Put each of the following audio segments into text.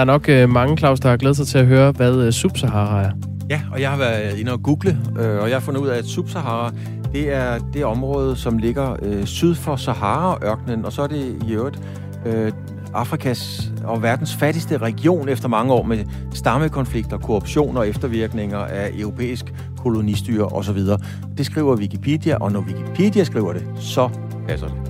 Der er nok øh, mange, Claus, der har glædet sig til at høre, hvad øh, Subsahara er. Ja, og jeg har været inde og google, øh, og jeg har fundet ud af, at Subsahara, det er det område, som ligger øh, syd for Sahara-ørkenen, og så er det i øvrigt øh, Afrikas og verdens fattigste region efter mange år med stammekonflikter, korruption og eftervirkninger af europæisk kolonistyre osv. Det skriver Wikipedia, og når Wikipedia skriver det, så passer det.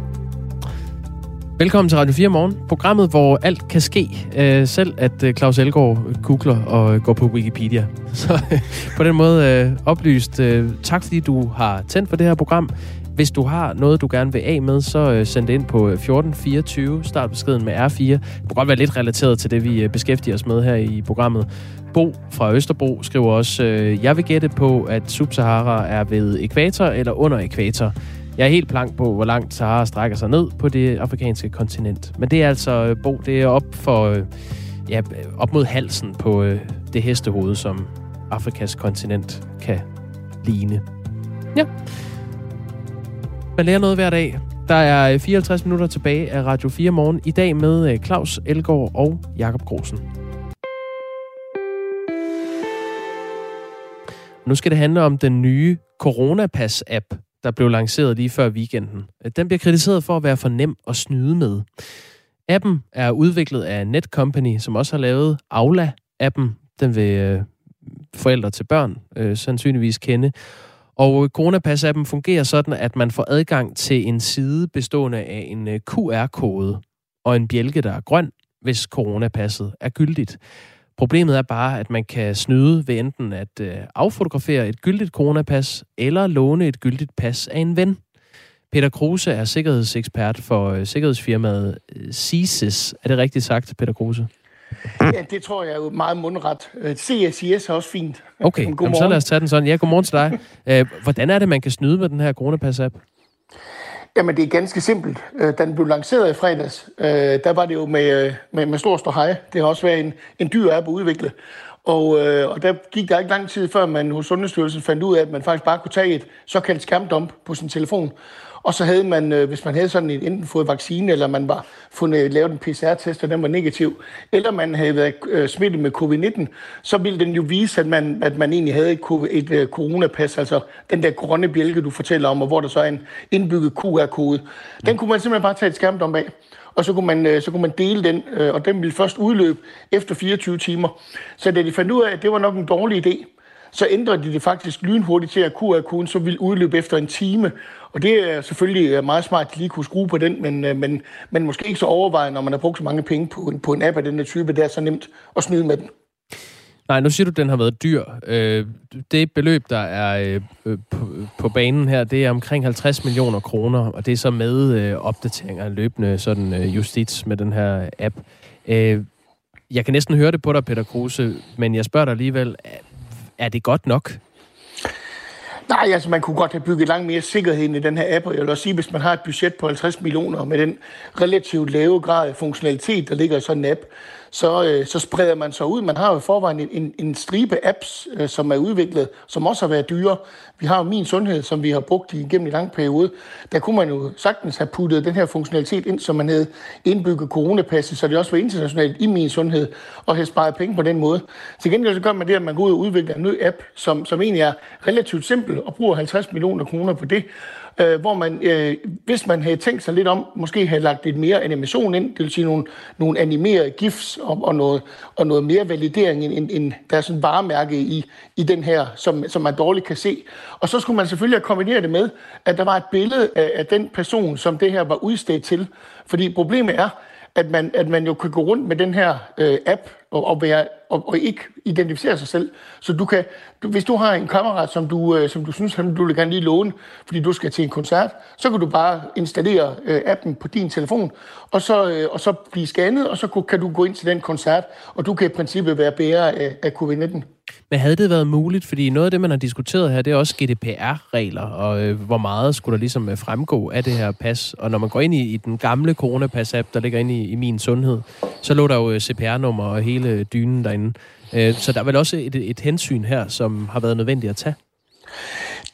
Velkommen til Radio 4 Morgen, programmet, hvor alt kan ske. Øh, selv at øh, Claus Elgaard googler og øh, går på Wikipedia. Så øh, på den måde øh, oplyst. Øh, tak fordi du har tændt for det her program. Hvis du har noget, du gerne vil af med, så øh, send det ind på øh, 1424. Start beskeden med R4. Det må godt være lidt relateret til det, vi øh, beskæftiger os med her i programmet. Bo fra Østerbro skriver også, øh, jeg vil gætte på, at Sub-Sahara er ved ekvator eller under ekvator. Jeg er helt blank på, hvor langt Sahara strækker sig ned på det afrikanske kontinent. Men det er altså, øh, Bo, det er op for... Øh, ja, op mod halsen på øh, det hestehoved, som Afrikas kontinent kan ligne. Ja. Man lærer noget hver dag. Der er øh, 54 minutter tilbage af Radio 4 morgen. I dag med Claus Elgaard og Jakob Grosen. Nu skal det handle om den nye Coronapass-app, der blev lanceret lige før weekenden. Øh, den bliver kritiseret for at være for nem at snyde med. Appen er udviklet af Netcompany, som også har lavet Aula-appen. Den vil øh, forældre til børn øh, sandsynligvis kende. Og øh, Coronapass-appen fungerer sådan, at man får adgang til en side bestående af en øh, QR-kode og en bjælke, der er grøn, hvis coronapasset er gyldigt. Problemet er bare, at man kan snyde ved enten at øh, affotografere et gyldigt coronapas, eller låne et gyldigt pas af en ven. Peter Kruse er sikkerhedsekspert for øh, sikkerhedsfirmaet øh, CSIS. Er det rigtigt sagt, Peter Kruse? Ja, det tror jeg er jo meget mundret. CSIS er også fint. Okay, Jamen, så lad os tage den sådan. Ja, godmorgen til dig. Hvordan er det, man kan snyde med den her coronapas-app? Jamen, det er ganske simpelt. Øh, da den blev lanceret i fredags, øh, der var det jo med, øh, med, med stor stå hej. Det har også været en, en dyr app at udvikle. Og, og der gik der ikke lang tid før, man hos Sundhedsstyrelsen fandt ud af, at man faktisk bare kunne tage et såkaldt skærmdump på sin telefon. Og så havde man, øh, hvis man havde sådan en, enten fået vaccine, eller man var fundet, lavet en PCR-test, og den var negativ, eller man havde været øh, smittet med covid-19, så ville den jo vise, at man, at man egentlig havde et, et, øh, coronapas, altså den der grønne bjælke, du fortæller om, og hvor der så er en indbygget QR-kode. Den kunne man simpelthen bare tage et skærmdom bag og så kunne man, øh, så kunne man dele den, øh, og den ville først udløbe efter 24 timer. Så da de fandt ud af, at det var nok en dårlig idé, så ændrede de det faktisk lynhurtigt til, at QR-koden så ville udløbe efter en time. Og det er selvfølgelig øh, meget smart, at de lige kunne skrue på den, men, øh, men, men måske ikke så overvejende, når man har brugt så mange penge på på en app af den her type. Det er så nemt at snyde med den. Nej, nu siger du, at den har været dyr. Øh, det beløb, der er på, på banen her, det er omkring 50 millioner kroner, og det er så med opdateringer løbende sådan justits med den her app. Jeg kan næsten høre det på dig, Peter Kruse, men jeg spørger dig alligevel, er det godt nok? Nej, altså man kunne godt have bygget langt mere sikkerhed ind i den her app, og jeg vil også sige, hvis man har et budget på 50 millioner med den relativt lave grad af funktionalitet, der ligger i sådan en app, så, øh, så spreder man sig ud. Man har jo i forvejen en, en, en stribe apps, øh, som er udviklet, som også har været dyre. Vi har jo Min Sundhed, som vi har brugt igennem en lang periode. Der kunne man jo sagtens have puttet den her funktionalitet ind, som man havde indbygget coronapasset, så det også var internationalt i Min Sundhed, og have sparet penge på den måde. Til gengæld så gør man det, at man går ud og udvikler en ny app, som, som egentlig er relativt simpel, og bruger 50 millioner kroner på det øh, hvor man, øh, hvis man havde tænkt sig lidt om, måske havde lagt lidt mere animation ind, det vil sige nogle, nogle animerede gifs og, og, noget, og noget mere validering, end, end der er sådan varemærke i, i den her, som, som man dårligt kan se. Og så skulle man selvfølgelig have kombineret det med, at der var et billede af, af den person, som det her var udstedt til. Fordi problemet er, at man, at man jo kan gå rundt med den her øh, app og, og, være, og, og ikke identificere sig selv. Så du kan, du, hvis du har en kammerat, som du, øh, som du synes, han, du vil gerne lige låne, fordi du skal til en koncert, så kan du bare installere øh, appen på din telefon, og så, øh, og så blive scannet, og så kan du gå ind til den koncert, og du kan i princippet være bærer af, af covid-19. Men havde det været muligt, fordi noget af det, man har diskuteret her, det er også GDPR-regler, og øh, hvor meget skulle der ligesom øh, fremgå af det her pas. Og når man går ind i, i den gamle coronapas-app, der ligger inde i, i min sundhed, så lå der jo øh, CPR-nummer og hele dynen derinde. Øh, så der er vel også et, et hensyn her, som har været nødvendigt at tage?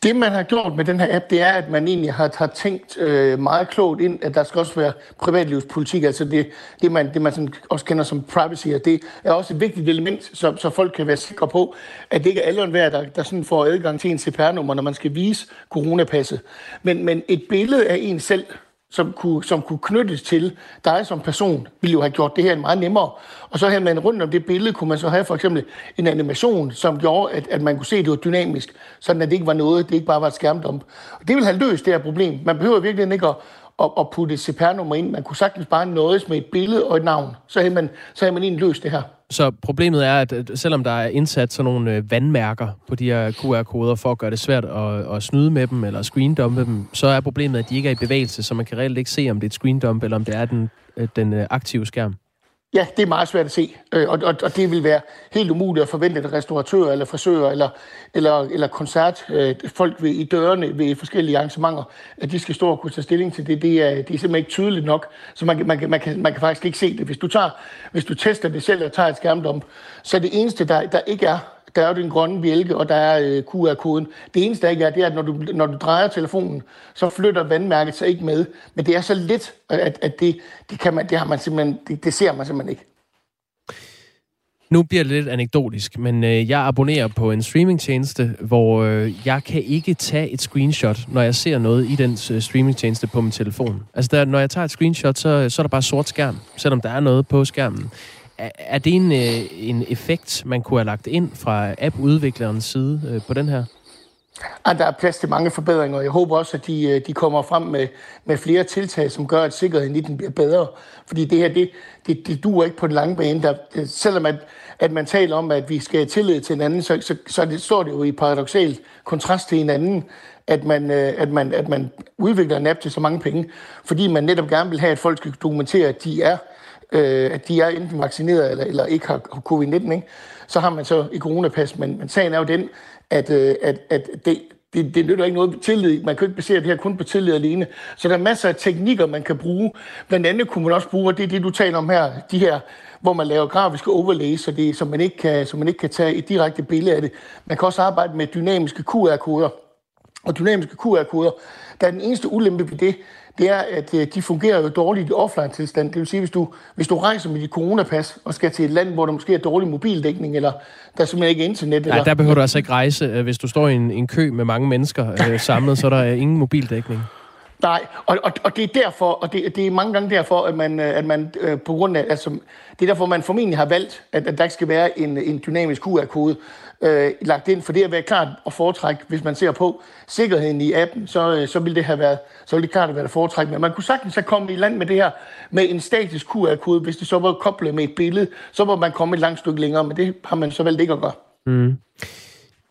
Det, man har gjort med den her app, det er, at man egentlig har, har tænkt øh, meget klogt ind, at der skal også være privatlivspolitik, altså det, det man, det man sådan også kender som privacy, og det er også et vigtigt element, så, så folk kan være sikre på, at det ikke er alle og der, der sådan får adgang til en CPR-nummer, når man skal vise coronapasset. Men, men et billede af en selv, som kunne, som kunne knyttes til dig som person, ville jo have gjort det her meget nemmere. Og så havde man rundt om det billede, kunne man så have for eksempel en animation, som gjorde, at, at man kunne se, at det var dynamisk, sådan at det ikke var noget, det ikke bare var et skærmdump. Og det ville have løst det her problem. Man behøver virkelig ikke at, at, at putte et CPR-nummer ind. Man kunne sagtens bare nøjes med et billede og et navn. Så havde man, så havde man egentlig løst det her. Så problemet er, at selvom der er indsat sådan nogle øh, vandmærker på de her QR-koder for at gøre det svært at, at snyde med dem eller screendumpe dem, så er problemet, at de ikke er i bevægelse, så man kan reelt ikke se, om det er et screendump eller om det er den, øh, den øh, aktive skærm. Ja, det er meget svært at se, øh, og, og, og det vil være helt umuligt at forvente, at restauratører eller frisører eller, eller, eller koncertfolk øh, ved, i dørene ved forskellige arrangementer, at de skal stå og kunne tage stilling til det. Det er, det er simpelthen ikke tydeligt nok, så man, man, man, kan, man kan faktisk ikke se det. Hvis du, tager, hvis du tester det selv og tager et skærmdump, så det eneste, der, der ikke er, der er jo den grønne bjælke, og der er øh, QR-koden. Det eneste, der ikke er, det er, at når du, når du drejer telefonen, så flytter vandmærket sig ikke med. Men det er så lidt, at, at det, det, kan man, det, har man simpelthen, det, det ser man simpelthen ikke. Nu bliver det lidt anekdotisk, men øh, jeg abonnerer på en streamingtjeneste, hvor øh, jeg kan ikke tage et screenshot, når jeg ser noget i den øh, streamingtjeneste på min telefon. Altså, der, når jeg tager et screenshot, så, så er der bare sort skærm, selvom der er noget på skærmen. Er, er det en, øh, en effekt, man kunne have lagt ind fra app-udviklerens side øh, på den her? Ja, der er plads til mange forbedringer, og jeg håber også, at de, øh, de kommer frem med, med flere tiltag, som gør, at sikkerheden i den bliver bedre. Fordi det her, det, det, det duer ikke på den lange bane. Der, øh, selvom at, at man taler om, at vi skal have tillid til hinanden, så, så, så det, står det jo i paradoxal kontrast til hinanden, at man, øh, at, man, at man udvikler en app til så mange penge, fordi man netop gerne vil have, at folk skal dokumentere, at de er øh, Øh, at de er enten vaccineret eller, eller ikke har covid-19, ikke? så har man så i coronapas. Men, men sagen er jo den, at, øh, at, at det, det, det nytter ikke noget tillid. Man kan ikke basere det her kun på tillid alene. Så der er masser af teknikker, man kan bruge. Blandt andet kunne man også bruge, og det er det, du taler om her, de her hvor man laver grafiske overlays, så, det, så, man ikke kan, så man ikke kan tage et direkte billede af det. Man kan også arbejde med dynamiske QR-koder. Og dynamiske QR-koder, der er den eneste ulempe ved det, det er, at øh, de fungerer jo dårligt i offline-tilstand. Det vil sige, hvis du, hvis du rejser med dit coronapas og skal til et land, hvor der måske er dårlig mobildækning, eller der er simpelthen ikke internet. Nej, eller, der behøver du altså ikke rejse. Øh, hvis du står i en, en kø med mange mennesker øh, samlet, så er der ingen mobildækning. Nej, og, og, og det er derfor, og det, det er mange gange derfor, at man, øh, at man øh, på grund af, altså, det er derfor, man formentlig har valgt, at, at der ikke skal være en, en dynamisk QR-kode øh, lagt ind, for det at være klart at foretrække, hvis man ser på sikkerheden i appen, så, øh, så ville det have været, så ville det klart have været foretrække. Men man kunne sagtens have kommet i land med det her med en statisk QR-kode, hvis det så var koblet med et billede, så var man kommet et langt stykke længere, men det har man så valgt ikke at gøre. Mm.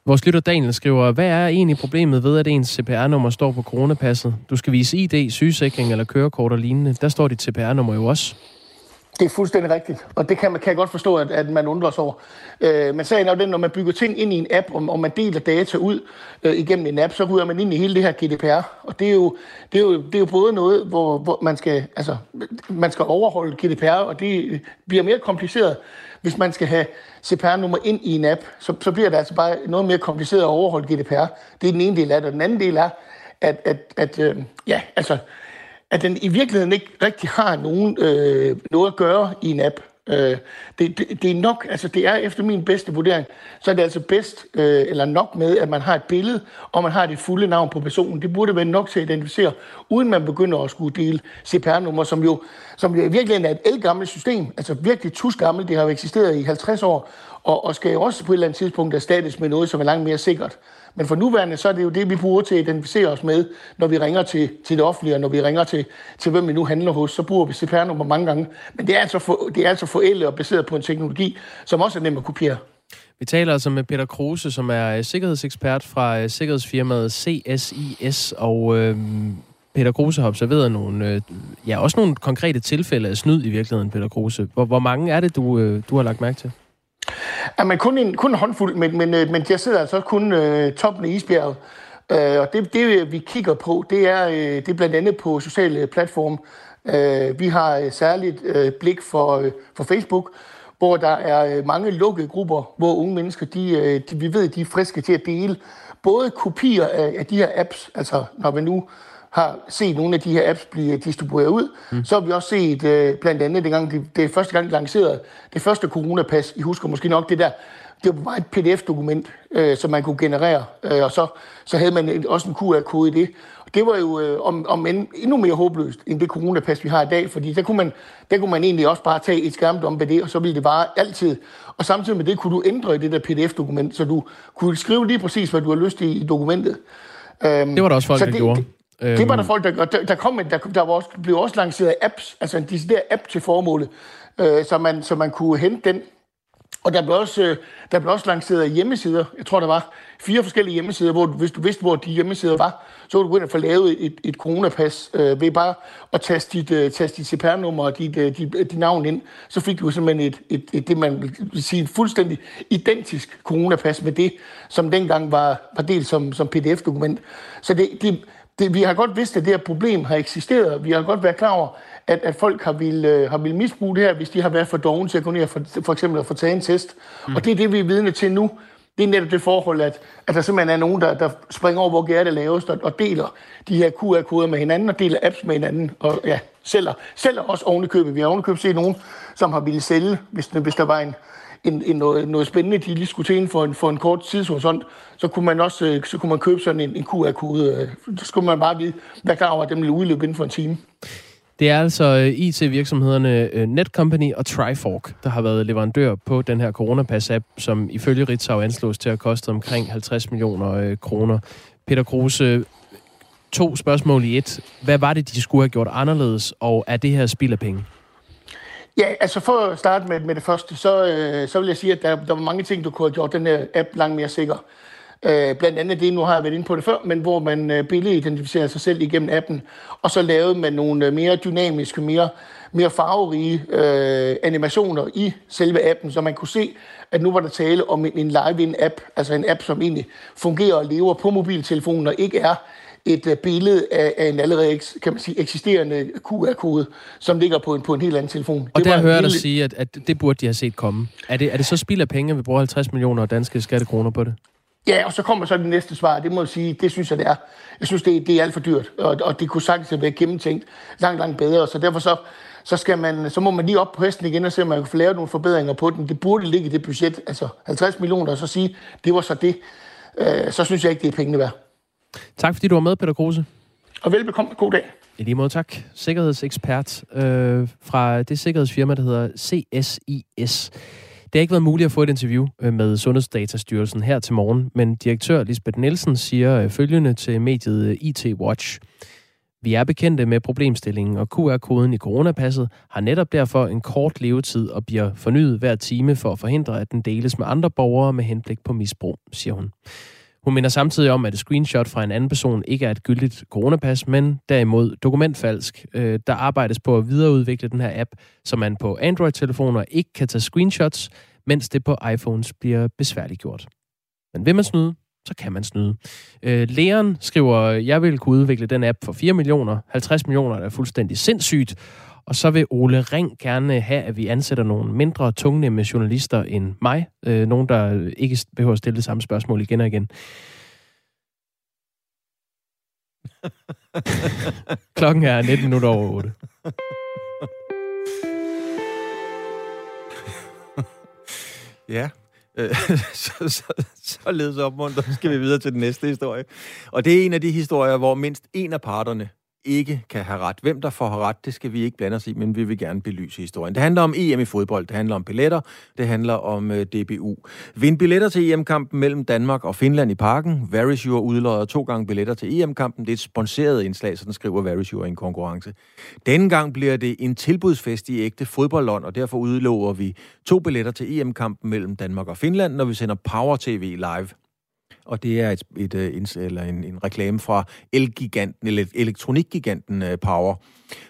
Vores lytter Daniel skriver, hvad er egentlig problemet ved, at ens CPR-nummer står på coronapasset? Du skal vise ID, sygesikring eller kørekort og lignende. Der står dit CPR-nummer jo også. Det er fuldstændig rigtigt, og det kan man kan jeg godt forstå, at, at man undrer sig over. Øh, men sagen er jo den, når man bygger ting ind i en app, og, og man deler data ud øh, igennem en app, så ryger man ind i hele det her GDPR. Og det er jo, det er jo, det er jo både noget, hvor, hvor man, skal, altså, man skal overholde GDPR, og det bliver mere kompliceret, hvis man skal have CPR-nummer ind i en app. Så, så bliver det altså bare noget mere kompliceret at overholde GDPR. Det er den ene del af det. Og den anden del er, at, at, at øh, ja, altså at den i virkeligheden ikke rigtig har nogen, øh, noget at gøre i en app. Øh, det, det, det er nok, altså det er efter min bedste vurdering, så er det altså bedst øh, eller nok med, at man har et billede, og man har det fulde navn på personen. Det burde være nok til at identificere, uden man begynder at skulle dele CPR-nummer, som jo, som jo i virkeligheden er et elgammelt system, altså virkelig tusgammelt, det har jo eksisteret i 50 år, og, og skal jo også på et eller andet tidspunkt erstattes med noget, som er langt mere sikkert. Men for nuværende, så er det jo det, vi bruger til at identificere os med, når vi ringer til, til det offentlige, og når vi ringer til, til hvem vi nu handler hos, så bruger vi CPR-nummer mange gange. Men det er altså, for, det er altså forældet og baseret på en teknologi, som også er nem at kopiere. Vi taler altså med Peter Kruse, som er øh, sikkerhedsekspert fra øh, sikkerhedsfirmaet CSIS, og øh, Peter Kruse har observeret nogle, øh, ja, også nogle konkrete tilfælde af snyd i virkeligheden, Peter Kruse. Hvor, hvor mange er det, du, øh, du har lagt mærke til? Jamen, kun en, kun en håndfuld, men, men, øh, men jeg sidder altså kun øh, toppen af isbjerget. Øh, og det, det, vi kigger på, det er, øh, det er blandt andet på sociale øh, platforme. Øh, vi har øh, særligt øh, blik for, øh, for Facebook, hvor der er øh, mange lukkede grupper, hvor unge mennesker, de, øh, de, vi ved, de er friske til at dele både kopier af, af de her apps, altså når vi nu har set nogle af de her apps blive distribueret ud, mm. så har vi også set øh, blandt andet, dengang det, det første gang, de lancerede det første coronapas. I husker måske nok det der, det var bare et pdf-dokument, øh, som man kunne generere, øh, og så, så havde man også en QR-kode i det. Og det var jo øh, om, om end, endnu mere håbløst end det coronapas, vi har i dag, fordi der kunne man, der kunne man egentlig også bare tage et skærmt om det, og så ville det bare altid. Og samtidig med det kunne du ændre i det der pdf-dokument, så du kunne skrive lige præcis, hvad du har lyst i i dokumentet. Um, det var der også folk, der det, gjorde. Det, Øhm. det var der folk, der Der, der, kom, der, der var også, blev også lanceret apps, altså en decideret app til formålet, øh, så, man, så man kunne hente den og der blev, også, øh, der blev også lanceret hjemmesider. Jeg tror, der var fire forskellige hjemmesider, hvor hvis du vidste, hvor de hjemmesider var, så kunne du gå ind og få lavet et, et coronapas øh, ved bare at taste dit, øh, taste dit CPR-nummer og dit, øh, dit, dit navn ind. Så fik du simpelthen et, et, et, det, man vil sige, et fuldstændig identisk coronapas med det, som dengang var, var delt som, som pdf-dokument. Så det, det, det, vi har godt vidst, at det her problem har eksisteret. Vi har godt været klar over, at, at folk har vil, øh, har vil misbruge det her, hvis de har været for doven til at gå ned og for, for eksempel at få taget en test. Mm. Og det er det, vi er vidne til nu. Det er netop det forhold, at, at der simpelthen er nogen, der, der springer over, hvor gæret er lavest, og, og deler de her QR-koder med hinanden, og deler apps med hinanden, og ja, sælger, sælger også ovenikøbet. Vi har ovenikøbet set nogen, som har ville sælge, hvis, hvis der var en, en, en noget, noget spændende, de lige skulle til inden for en, for en kort tidshorisont, så kunne man også øh, så kunne man købe sådan en, en QR-kode. Øh, så skulle man bare vide, hvad klar over, at dem ville udløbe inden for en time. Det er altså øh, IT-virksomhederne Netcompany og Trifork, der har været leverandør på den her Coronapass-app, som ifølge Ritzau anslås til at koste omkring 50 millioner kroner. Peter Kruse, to spørgsmål i et. Hvad var det, de skulle have gjort anderledes, og er det her spild af penge? Ja, altså for at starte med, med det første, så, øh, så vil jeg sige, at der, der var mange ting, du kunne have gjort den her app langt mere sikker. Øh, blandt andet det, nu har jeg været inde på det før, men hvor man øh, billedidentificerer sig selv igennem appen, og så lavede man nogle øh, mere dynamiske, mere, mere farverige øh, animationer i selve appen, så man kunne se, at nu var der tale om en, en live-in-app, altså en app, som egentlig fungerer og lever på mobiltelefonen, og ikke er et uh, billede af, af en allerede kan man sige, eksisterende QR-kode, som ligger på en, på en helt anden telefon. Og det der hører jeg dig sige, at, at det burde de have set komme. Er det, er det så spild af penge, at vi bruger 50 millioner danske skattekroner på det? Ja, og så kommer så det næste svar. Det må jeg sige, det synes jeg, det er. Jeg synes, det, det er alt for dyrt, og, og det kunne sagtens have været gennemtænkt langt, langt bedre. Så derfor så, så, skal man, så må man lige op på hesten igen og se, om man kan få lavet nogle forbedringer på den. Det burde ligge i det budget, altså 50 millioner, og så sige, det var så det. Øh, så synes jeg ikke, det er pengene værd. Tak fordi du var med, Peter Kruse. Og velbekomme. God dag. I lige måde tak. Sikkerhedsekspert øh, fra det sikkerhedsfirma, der hedder CSIS. Det har ikke været muligt at få et interview øh, med Sundhedsdatastyrelsen her til morgen, men direktør Lisbeth Nielsen siger øh, følgende til mediet øh, IT Watch. Vi er bekendte med problemstillingen, og QR-koden i coronapasset har netop derfor en kort levetid og bliver fornyet hver time for at forhindre, at den deles med andre borgere med henblik på misbrug, siger hun. Hun minder samtidig om, at et screenshot fra en anden person ikke er et gyldigt coronapas, men derimod dokumentfalsk. Øh, der arbejdes på at videreudvikle den her app, så man på Android-telefoner ikke kan tage screenshots, mens det på iPhones bliver besværligt gjort. Men vil man snyde, så kan man snyde. Øh, Leon skriver, jeg vil kunne udvikle den app for 4 millioner. 50 millioner er fuldstændig sindssygt. Og så vil Ole Ring gerne have, at vi ansætter nogle mindre tungnemme journalister end mig. Øh, nogen, der ikke behøver at stille det samme spørgsmål igen og igen. Klokken er 19 minutter over 8. ja, så, så, således opmuntret skal vi videre til den næste historie. Og det er en af de historier, hvor mindst en af parterne ikke kan have ret. Hvem der får ret, det skal vi ikke blande os i, men vi vil gerne belyse historien. Det handler om EM i fodbold, det handler om billetter, det handler om uh, øh, DBU. Vind billetter til EM-kampen mellem Danmark og Finland i parken. Verisure udlodder to gange billetter til EM-kampen. Det er et sponsoreret indslag, så den skriver Verisure i en konkurrence. Denne gang bliver det en tilbudsfest i ægte fodboldånd, og derfor udlover vi to billetter til EM-kampen mellem Danmark og Finland, når vi sender Power TV live og det er et, et, øh, et eller en, en reklame fra elgiganten, eller elektronikgiganten uh, Power.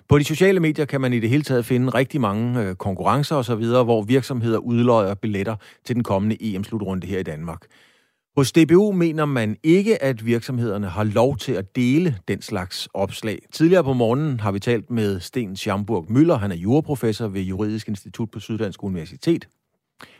På de sociale medier kan man i det hele taget finde rigtig mange uh, konkurrencer osv., hvor virksomheder udløjer billetter til den kommende EM-slutrunde her i Danmark. Hos DBU mener man ikke, at virksomhederne har lov til at dele den slags opslag. Tidligere på morgenen har vi talt med Sten Schamburg Møller. Han er juraprofessor ved Juridisk Institut på Syddansk Universitet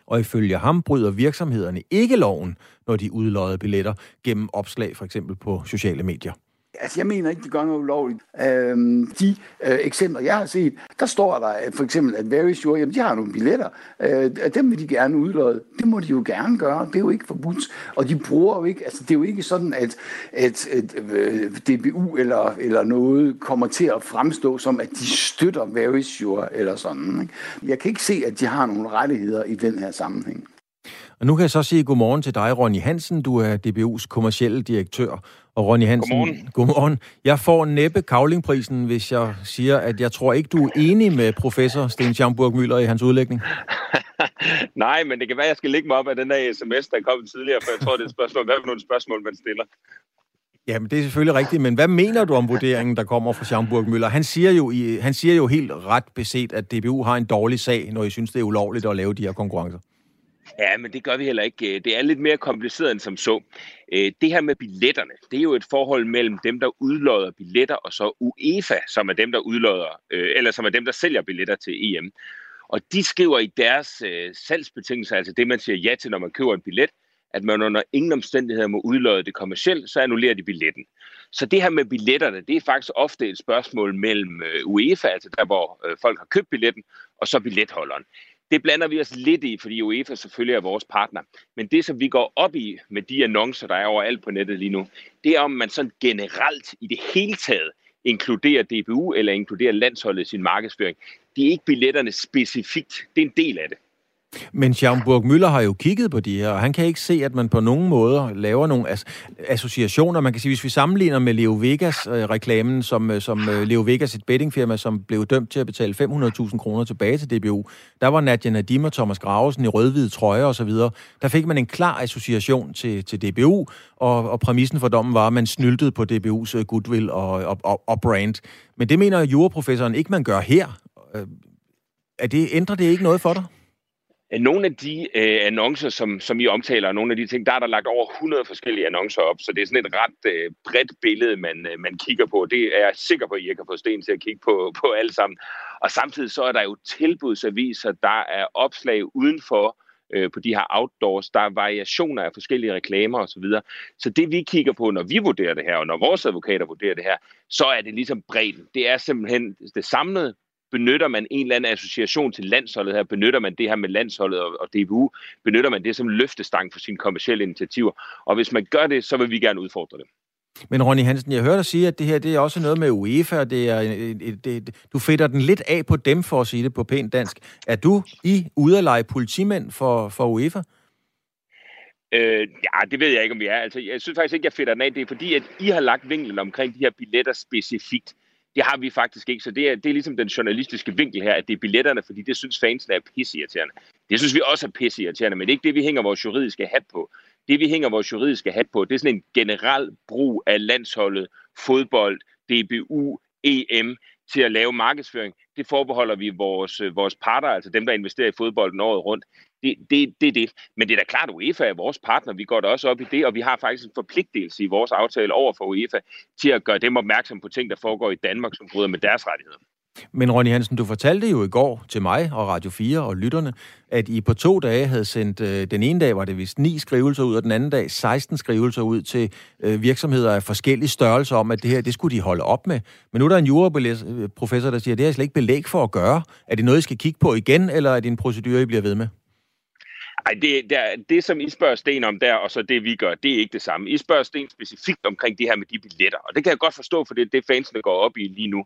og ifølge ham bryder virksomhederne ikke loven, når de udlodder billetter gennem opslag for eksempel på sociale medier. Altså, jeg mener ikke, de gør noget ulovligt. Øhm, de øh, eksempler, jeg har set, der står der at for eksempel, at Very Sure, jamen, de har nogle billetter. Øh, dem vil de gerne udlåde. Det må de jo gerne gøre. Det er jo ikke forbudt. Og de bruger jo ikke, altså, det er jo ikke sådan, at, at, at øh, DBU eller, eller noget kommer til at fremstå som, at de støtter Very Sure eller sådan. Ikke? Jeg kan ikke se, at de har nogle rettigheder i den her sammenhæng. Og nu kan jeg så sige godmorgen til dig, Ronny Hansen. Du er DBU's kommercielle direktør. Og Ronny Hansen, godmorgen. godmorgen. Jeg får næppe kavlingprisen, hvis jeg siger, at jeg tror ikke, du er enig med professor Sten Schamburg Møller i hans udlægning. Nej, men det kan være, at jeg skal lægge mig op af den der sms, der kom tidligere, for jeg tror, det er et spørgsmål. Hvad for nogle spørgsmål, man stiller? Jamen, det er selvfølgelig rigtigt, men hvad mener du om vurderingen, der kommer fra Schamburg Møller? Han siger, jo i, han siger jo helt ret beset, at DBU har en dårlig sag, når I synes, det er ulovligt at lave de her konkurrencer. Ja, men det gør vi heller ikke. Det er lidt mere kompliceret end som så. Øh, det her med billetterne, det er jo et forhold mellem dem, der udlodder billetter, og så UEFA, som er dem, der udlodder, øh, eller som er dem, der sælger billetter til EM. Og de skriver i deres øh, salgsbetingelser, altså det, man siger ja til, når man køber en billet, at man under ingen omstændigheder må udlåde det kommercielt, så annullerer de billetten. Så det her med billetterne, det er faktisk ofte et spørgsmål mellem UEFA, altså der, hvor folk har købt billetten, og så billetholderen. Det blander vi os lidt i, fordi UEFA selvfølgelig er vores partner. Men det, som vi går op i med de annoncer, der er overalt på nettet lige nu, det er, om man sådan generelt i det hele taget inkluderer DBU eller inkluderer landsholdet i sin markedsføring. Det er ikke billetterne specifikt. Det er en del af det. Men Schaumburg Müller har jo kigget på de her, og han kan ikke se, at man på nogen måder laver nogle as- associationer. Man kan sige, hvis vi sammenligner med Leo Vegas-reklamen, øh, som, øh, som øh, Leo Vegas, et bettingfirma, som blev dømt til at betale 500.000 kroner tilbage til DBU, der var Nadia Nadim og Thomas Gravesen i rødhvide trøjer osv. Der fik man en klar association til, til DBU, og, og præmissen for dommen var, at man snyltede på DBU's øh, goodwill og, og, og, og brand. Men det mener juraprofessoren ikke, man gør her. Øh, er det, ændrer det ikke noget for dig? Øh, nogle af de øh, annoncer, som, som I omtaler, nogle af de ting, der er der lagt over 100 forskellige annoncer op, så det er sådan et ret øh, bredt billede, man, øh, man kigger på. Det er jeg sikker på, at I kan få sten til at kigge på, på alle sammen. Og samtidig så er der jo tilbudsaviser, der er opslag udenfor øh, på de her outdoors, der er variationer af forskellige reklamer osv. Så, videre. så det vi kigger på, når vi vurderer det her, og når vores advokater vurderer det her, så er det ligesom bredden. Det er simpelthen det samlede benytter man en eller anden association til landsholdet her, benytter man det her med landsholdet og, og DBU, benytter man det som løftestang for sine kommersielle initiativer. Og hvis man gør det, så vil vi gerne udfordre det. Men Ronny Hansen, jeg hørte dig sige, at det her det er også noget med UEFA. Det er, det, det, du fedter den lidt af på dem, for at sige det på pænt dansk. Er du i ude at lege politimænd for, for UEFA? Øh, ja, det ved jeg ikke, om vi er. Altså, jeg synes faktisk ikke, jeg fedter den af. Det er fordi, at I har lagt vinklen omkring de her billetter specifikt. Det har vi faktisk ikke, så det er, det er ligesom den journalistiske vinkel her, at det er billetterne, fordi det synes fansene er pisseirriterende. Det synes vi også er pisseirriterende, men det er ikke det, vi hænger vores juridiske hat på. Det, vi hænger vores juridiske hat på, det er sådan en generel brug af landsholdet, fodbold, DBU, EM til at lave markedsføring. Det forbeholder vi vores, øh, vores parter, altså dem, der investerer i fodbolden året rundt. Det, det, det er det. Men det er da klart, at UEFA er vores partner. Vi går da også op i det, og vi har faktisk en forpligtelse i vores aftale over for UEFA til at gøre dem opmærksom på ting, der foregår i Danmark, som bryder med deres rettigheder. Men Ronny Hansen, du fortalte jo i går til mig og Radio 4 og lytterne, at I på to dage havde sendt, øh, den ene dag var det vist ni skrivelser ud, og den anden dag 16 skrivelser ud til øh, virksomheder af forskellige størrelser om, at det her, det skulle de holde op med. Men nu er der en juraprofessor, øh, der siger, at det er slet ikke belæg for at gøre. Er det noget, I skal kigge på igen, eller er det en procedure, I bliver ved med? Ej, det, det, det, som I spørger Sten om der, og så det vi gør, det er ikke det samme. I spørger Sten specifikt omkring det her med de billetter, og det kan jeg godt forstå, for det er det, fansene går op i lige nu.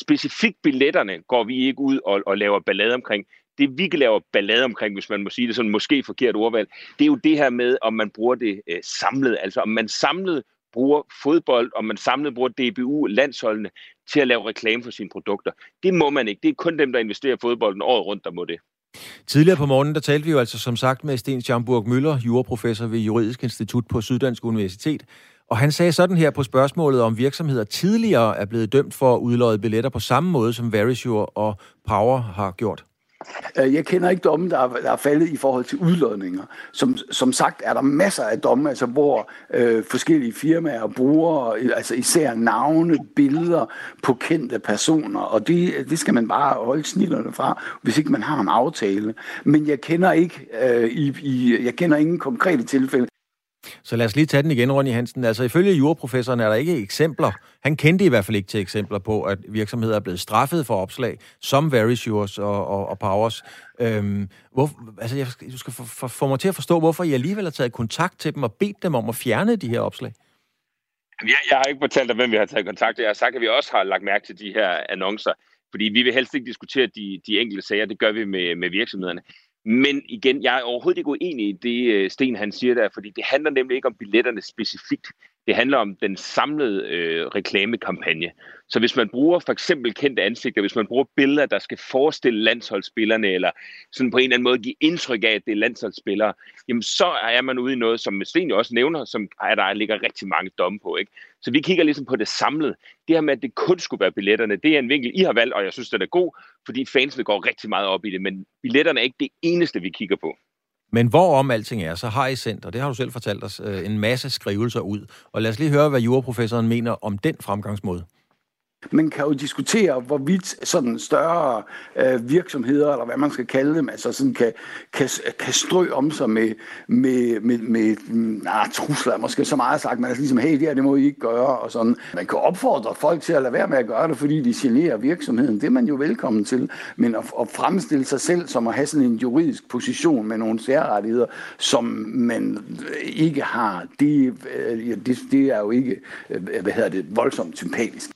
Specifikt billetterne går vi ikke ud og, og laver ballade omkring. Det vi kan lave ballade omkring, hvis man må sige det sådan måske forkert ordvalg, det er jo det her med, om man bruger det øh, samlet. Altså om man samlet bruger fodbold, om man samlet bruger DBU, landsholdene, til at lave reklame for sine produkter. Det må man ikke. Det er kun dem, der investerer i fodbolden året rundt, der må det. Tidligere på morgenen, der talte vi jo altså som sagt med Sten Schamburg Møller, juraprofessor ved Juridisk Institut på Syddansk Universitet. Og han sagde sådan her på spørgsmålet, om virksomheder tidligere er blevet dømt for at udløje billetter på samme måde, som Verisure og Power har gjort. Øh, jeg kender ikke domme, der er, der er faldet i forhold til udlodninger. Som, som sagt er der masser af domme, altså hvor øh, forskellige firmaer bruger altså især navne, billeder på kendte personer, og det, det skal man bare holde snillerne fra, hvis ikke man har en aftale. Men jeg kender ikke øh, i, i, jeg kender ingen konkrete tilfælde. Så lad os lige tage den igen, Ronny Hansen. Altså ifølge juraprofessoren er der ikke eksempler, han kendte i hvert fald ikke til eksempler på, at virksomheder er blevet straffet for opslag, som Verisures og, og, og Powers. Øhm, hvor, altså jeg, du skal få, få, få mig til at forstå, hvorfor I alligevel har taget kontakt til dem og bedt dem om at fjerne de her opslag. Jeg, jeg har ikke fortalt dig, hvem vi har taget kontakt til. Jeg har sagt, at vi også har lagt mærke til de her annoncer, fordi vi vil helst ikke diskutere de, de enkelte sager. Det gør vi med, med virksomhederne. Men igen, jeg er overhovedet ikke uenig i det, øh, Sten han siger der, fordi det handler nemlig ikke om billetterne specifikt. Det handler om den samlede øh, reklamekampagne. Så hvis man bruger for eksempel kendte ansigter, hvis man bruger billeder, der skal forestille landsholdsspillerne, eller sådan på en eller anden måde give indtryk af, at det er landsholdsspillere, jamen så er man ude i noget, som Sten jo også nævner, som er, der ligger rigtig mange domme på. Ikke? Så vi kigger ligesom på det samlede. Det her med, at det kun skulle være billetterne, det er en vinkel, I har valgt, og jeg synes, det er god, fordi fansene går rigtig meget op i det, men billetterne er ikke det eneste, vi kigger på. Men hvorom alting er, så har I sendt, og det har du selv fortalt os, øh, en masse skrivelser ud. Og lad os lige høre, hvad juraprofessoren mener om den fremgangsmåde. Man kan jo diskutere, hvorvidt sådan større øh, virksomheder, eller hvad man skal kalde dem, altså sådan kan, kan, kan strø om sig med, med, med, med nah, trusler, måske så meget sagt, men altså ligesom, hey, det her, det må I ikke gøre, og sådan. Man kan opfordre folk til at lade være med at gøre det, fordi de generer virksomheden. Det er man jo velkommen til. Men at, at fremstille sig selv som at have sådan en juridisk position med nogle særrettigheder, som man ikke har, det, øh, det, det er jo ikke, øh, hvad hedder det, voldsomt sympatisk.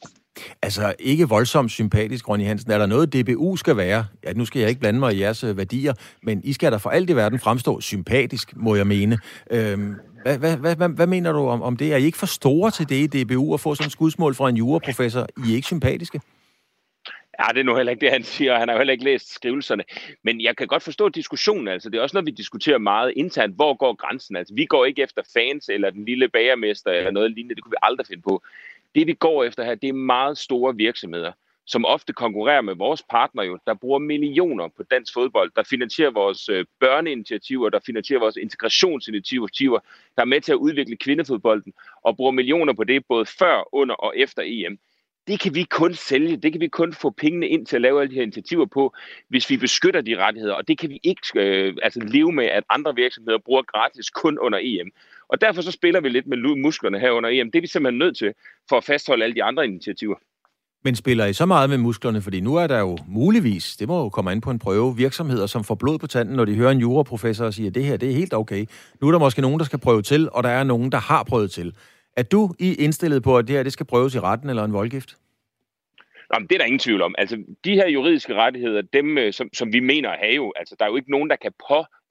Altså, ikke voldsomt sympatisk, Ronny Hansen. Er der noget, DBU skal være? Ja, nu skal jeg ikke blande mig i jeres øh, værdier, men I skal da for alt i verden fremstå sympatisk, må jeg mene. Øhm, hvad, hvad, hvad, hvad, hvad mener du om, om det? Er I ikke for store til det i DBU at få sådan et skudsmål fra en juraprofessor? I er ikke sympatiske? Ja, det er nu heller ikke det, han siger. Han har jo heller ikke læst skrivelserne. Men jeg kan godt forstå diskussionen. Altså, det er også noget, vi diskuterer meget internt. Hvor går grænsen? Altså, vi går ikke efter fans eller den lille bagermester eller noget lignende. Det kunne vi aldrig finde på. Det vi går efter her, det er meget store virksomheder, som ofte konkurrerer med vores partner jo, der bruger millioner på dansk fodbold, der finansierer vores øh, børneinitiativer, der finansierer vores integrationsinitiativer, der er med til at udvikle kvindefodbolden, og bruger millioner på det både før, under og efter EM. Det kan vi kun sælge, det kan vi kun få pengene ind til at lave alle de her initiativer på, hvis vi beskytter de rettigheder, og det kan vi ikke øh, altså leve med, at andre virksomheder bruger gratis kun under EM. Og derfor så spiller vi lidt med musklerne her under EM. Det er vi simpelthen nødt til for at fastholde alle de andre initiativer. Men spiller I så meget med musklerne? Fordi nu er der jo muligvis, det må jo komme ind på en prøve, virksomheder, som får blod på tanden, når de hører en juraprofessor og siger, at det her det er helt okay. Nu er der måske nogen, der skal prøve til, og der er nogen, der har prøvet til. Er du i indstillet på, at det her det skal prøves i retten eller en voldgift? Jamen, det er der ingen tvivl om. Altså, de her juridiske rettigheder, dem, øh, som, som vi mener at have jo, altså, der er jo ikke nogen, der kan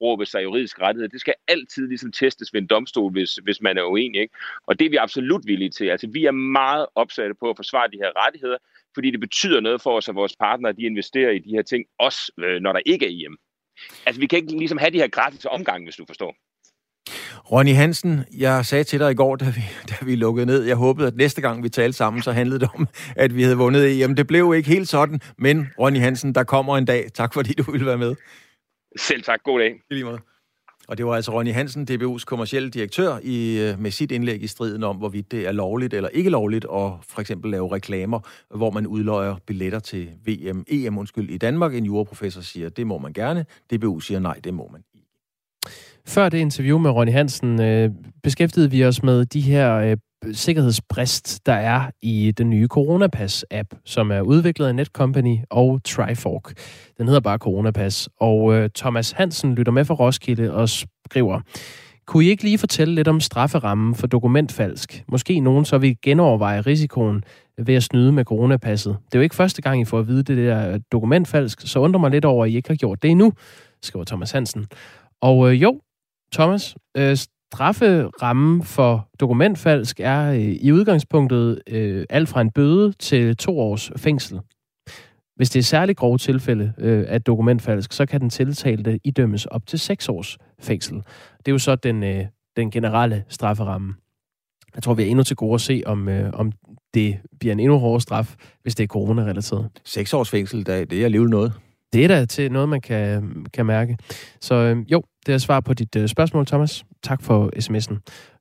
påberåbe sig juridisk rettighed. Det skal altid ligesom testes ved en domstol, hvis, hvis man er uenig. Ikke? Og det er vi absolut villige til. Altså, vi er meget opsatte på at forsvare de her rettigheder, fordi det betyder noget for os, at vores partnere de investerer i de her ting, også øh, når der ikke er hjem. Altså, vi kan ikke ligesom have de her gratis omgang, hvis du forstår. Ronny Hansen, jeg sagde til dig i går, da vi, da vi lukkede ned, jeg håbede, at næste gang vi talte sammen, så handlede det om, at vi havde vundet EM. Det blev ikke helt sådan, men Ronny Hansen, der kommer en dag. Tak fordi du ville være med. Selv tak. God dag. I lige måde. Og det var altså Ronny Hansen, DBU's kommercielle direktør, i, øh, med sit indlæg i striden om, hvorvidt det er lovligt eller ikke lovligt at for eksempel lave reklamer, hvor man udløjer billetter til VM, EM undskyld, i Danmark. En juraprofessor siger, det må man gerne. DBU siger, nej, det må man før det interview med Ronny Hansen øh, beskæftigede vi os med de her øh, sikkerhedsbrist, der er i den nye Coronapass-app, som er udviklet af Netcompany og Trifork. Den hedder bare Coronapass. Og øh, Thomas Hansen lytter med fra Roskilde og skriver, kunne I ikke lige fortælle lidt om strafferammen for dokumentfalsk? Måske nogen så vil genoverveje risikoen ved at snyde med coronapasset. Det er jo ikke første gang, I får at vide det der dokumentfalsk, så undrer mig lidt over, at I ikke har gjort det endnu, skriver Thomas Hansen. Og øh, jo, Thomas, øh, strafferammen for dokumentfalsk er øh, i udgangspunktet øh, alt fra en bøde til to års fængsel. Hvis det er særligt grove tilfælde øh, af dokumentfalsk, så kan den tiltalte idømmes op til seks års fængsel. Det er jo så den, øh, den generelle strafferamme. Jeg tror, vi er endnu til gode at se, om, øh, om det bliver en endnu hårdere straf, hvis det er corona-relateret. Seks års fængsel, det er alligevel noget. Det er da til noget, man kan, kan mærke. Så øh, jo, det er svar på dit øh, spørgsmål, Thomas. Tak for sms'en.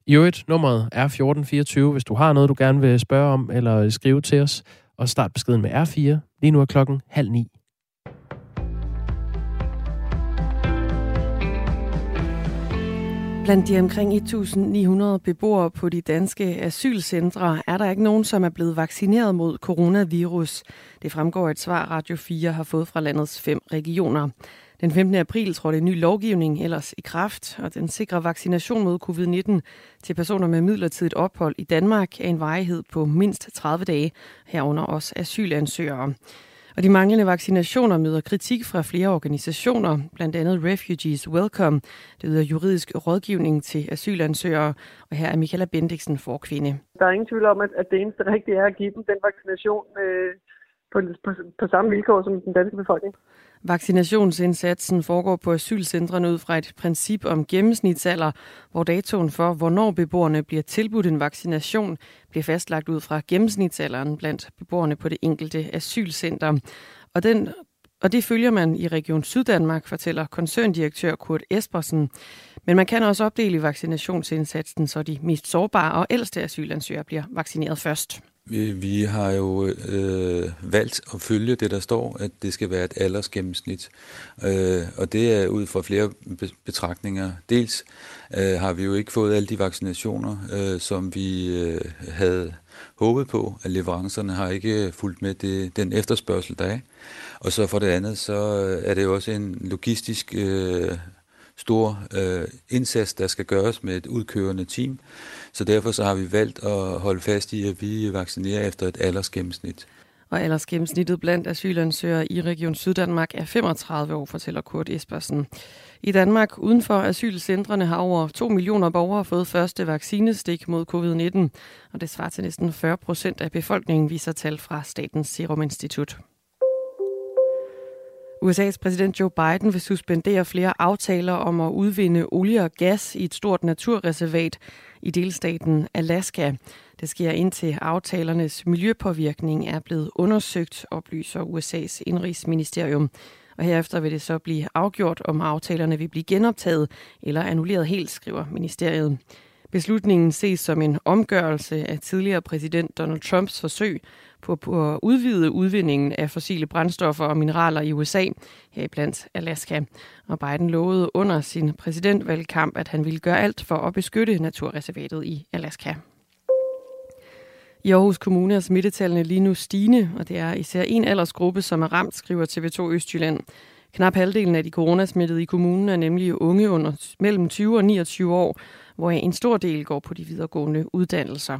I øvrigt, nummeret er 1424, hvis du har noget, du gerne vil spørge om eller skrive til os. Og start beskeden med R4. Lige nu er klokken halv ni. Blandt de omkring 1.900 beboere på de danske asylcentre er der ikke nogen, som er blevet vaccineret mod coronavirus. Det fremgår et svar, Radio 4 har fået fra landets fem regioner. Den 15. april trådte en ny lovgivning ellers i kraft, og den sikrer vaccination mod covid-19 til personer med midlertidigt ophold i Danmark af en varighed på mindst 30 dage, herunder også asylansøgere. Og de manglende vaccinationer møder kritik fra flere organisationer, blandt andet Refugees Welcome, det yder juridisk rådgivning til asylansøgere, og her er Michaela Bendiksen for kvinde. Der er ingen tvivl om, at det eneste rigtige er at give dem den vaccination øh, på, på, på samme vilkår som den danske befolkning. Vaccinationsindsatsen foregår på asylcentrene ud fra et princip om gennemsnitsalder, hvor datoen for, hvornår beboerne bliver tilbudt en vaccination, bliver fastlagt ud fra gennemsnitsalderen blandt beboerne på det enkelte asylcenter. Og, den, og det følger man i Region Syddanmark, fortæller koncerndirektør Kurt Espersen. Men man kan også opdele vaccinationsindsatsen, så de mest sårbare og ældste asylansøgere bliver vaccineret først. Vi, vi har jo øh, valgt at følge det, der står, at det skal være et aldersgennemsnit. Øh, og det er ud fra flere betragtninger. Dels øh, har vi jo ikke fået alle de vaccinationer, øh, som vi øh, havde håbet på, at leverancerne har ikke fulgt med det, den efterspørgsel, der er. Og så for det andet, så øh, er det jo også en logistisk øh, stor øh, indsats, der skal gøres med et udkørende team. Så derfor så har vi valgt at holde fast i, at vi vaccinerer efter et aldersgennemsnit. Og aldersgennemsnittet blandt asylansøgere i Region Syddanmark er 35 år, fortæller Kurt Espersen. I Danmark, uden for asylcentrene, har over 2 millioner borgere fået første vaccinestik mod covid-19, og det svarer til næsten 40 procent af befolkningen, viser tal fra Statens Serum Institut. USA's præsident Joe Biden vil suspendere flere aftaler om at udvinde olie og gas i et stort naturreservat i delstaten Alaska. Det sker indtil aftalernes miljøpåvirkning er blevet undersøgt, oplyser USA's indrigsministerium. Og herefter vil det så blive afgjort, om aftalerne vil blive genoptaget eller annulleret helt, skriver ministeriet. Beslutningen ses som en omgørelse af tidligere præsident Donald Trumps forsøg på, på at udvide udvindingen af fossile brændstoffer og mineraler i USA, heriblandt Alaska. Og Biden lovede under sin præsidentvalgkamp, at han ville gøre alt for at beskytte naturreservatet i Alaska. I Aarhus Kommune er smittetallene lige nu stigende, og det er især en aldersgruppe, som er ramt, skriver TV2 Østjylland. Knap halvdelen af de coronasmittede i kommunen er nemlig unge under mellem 20 og 29 år, hvor en stor del går på de videregående uddannelser.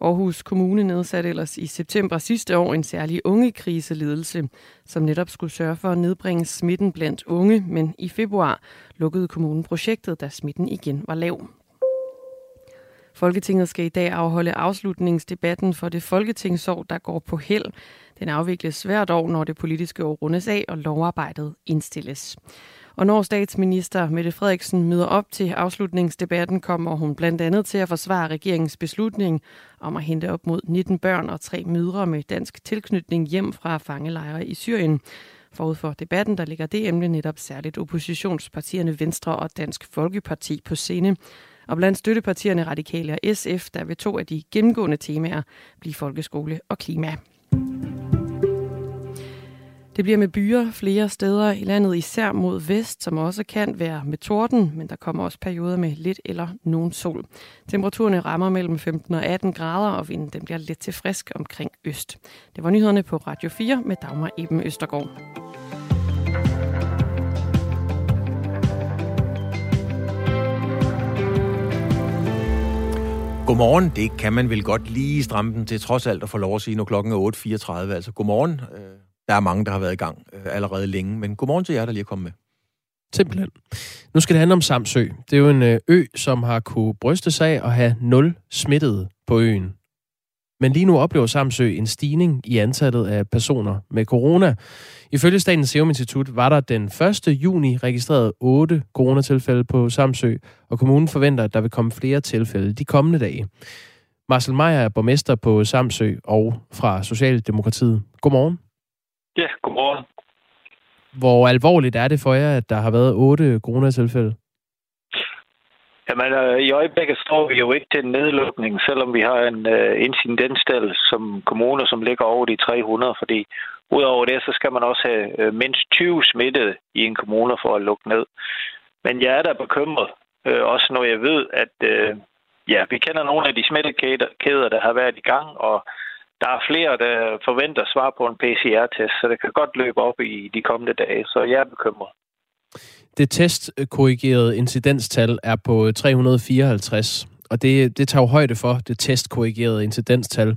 Aarhus Kommune nedsatte ellers i september sidste år en særlig ungekriseledelse, som netop skulle sørge for at nedbringe smitten blandt unge, men i februar lukkede kommunen projektet, da smitten igen var lav. Folketinget skal i dag afholde afslutningsdebatten for det folketingsår, der går på held. Den afvikles hvert år, når det politiske år rundes af og lovarbejdet indstilles. Og når statsminister Mette Frederiksen møder op til afslutningsdebatten, kommer hun blandt andet til at forsvare regeringens beslutning om at hente op mod 19 børn og tre mødre med dansk tilknytning hjem fra fangelejre i Syrien. Forud for debatten, der ligger det emne netop særligt oppositionspartierne Venstre og Dansk Folkeparti på scene. Og blandt støttepartierne Radikale og SF, der vil to af de gennemgående temaer blive folkeskole og klima. Det bliver med byer flere steder i landet, især mod vest, som også kan være med torden, men der kommer også perioder med lidt eller nogen sol. Temperaturerne rammer mellem 15 og 18 grader, og vinden den bliver lidt til frisk omkring øst. Det var nyhederne på Radio 4 med Dagmar Eben Østergaard. Godmorgen, det kan man vel godt lige stramme den til trods alt at få lov at sige, når klokken er 8.34. Altså godmorgen. Øh, der er mange, der har været i gang øh, allerede længe, men godmorgen til jer, der lige er kommet med. Simpelthen. Nu skal det handle om Samsø. Det er jo en øh, ø, som har kunne bryste sig af at have nul smittede på øen. Men lige nu oplever Samsø en stigning i antallet af personer med corona. Ifølge Statens Serum Institut var der den 1. juni registreret 8 coronatilfælde på Samsø, og kommunen forventer, at der vil komme flere tilfælde de kommende dage. Marcel Meyer er borgmester på Samsø og fra Socialdemokratiet. Godmorgen. Ja, godmorgen. Hvor alvorligt er det for jer, at der har været otte coronatilfælde? Jamen, øh, i øjeblikket står vi jo ikke til en nedlukning, selvom vi har en øh, incidenstal som kommuner, som ligger over de 300, fordi udover det, så skal man også have øh, mindst 20 smittede i en kommune for at lukke ned. Men jeg er da bekymret, øh, også når jeg ved, at øh, ja, vi kender nogle af de smittekæder, der har været i gang, og der er flere, der forventer svar på en PCR-test, så det kan godt løbe op i de kommende dage, så jeg er bekymret. Det testkorrigerede incidenstal er på 354, og det, det tager jo højde for det testkorrigerede incidenstal.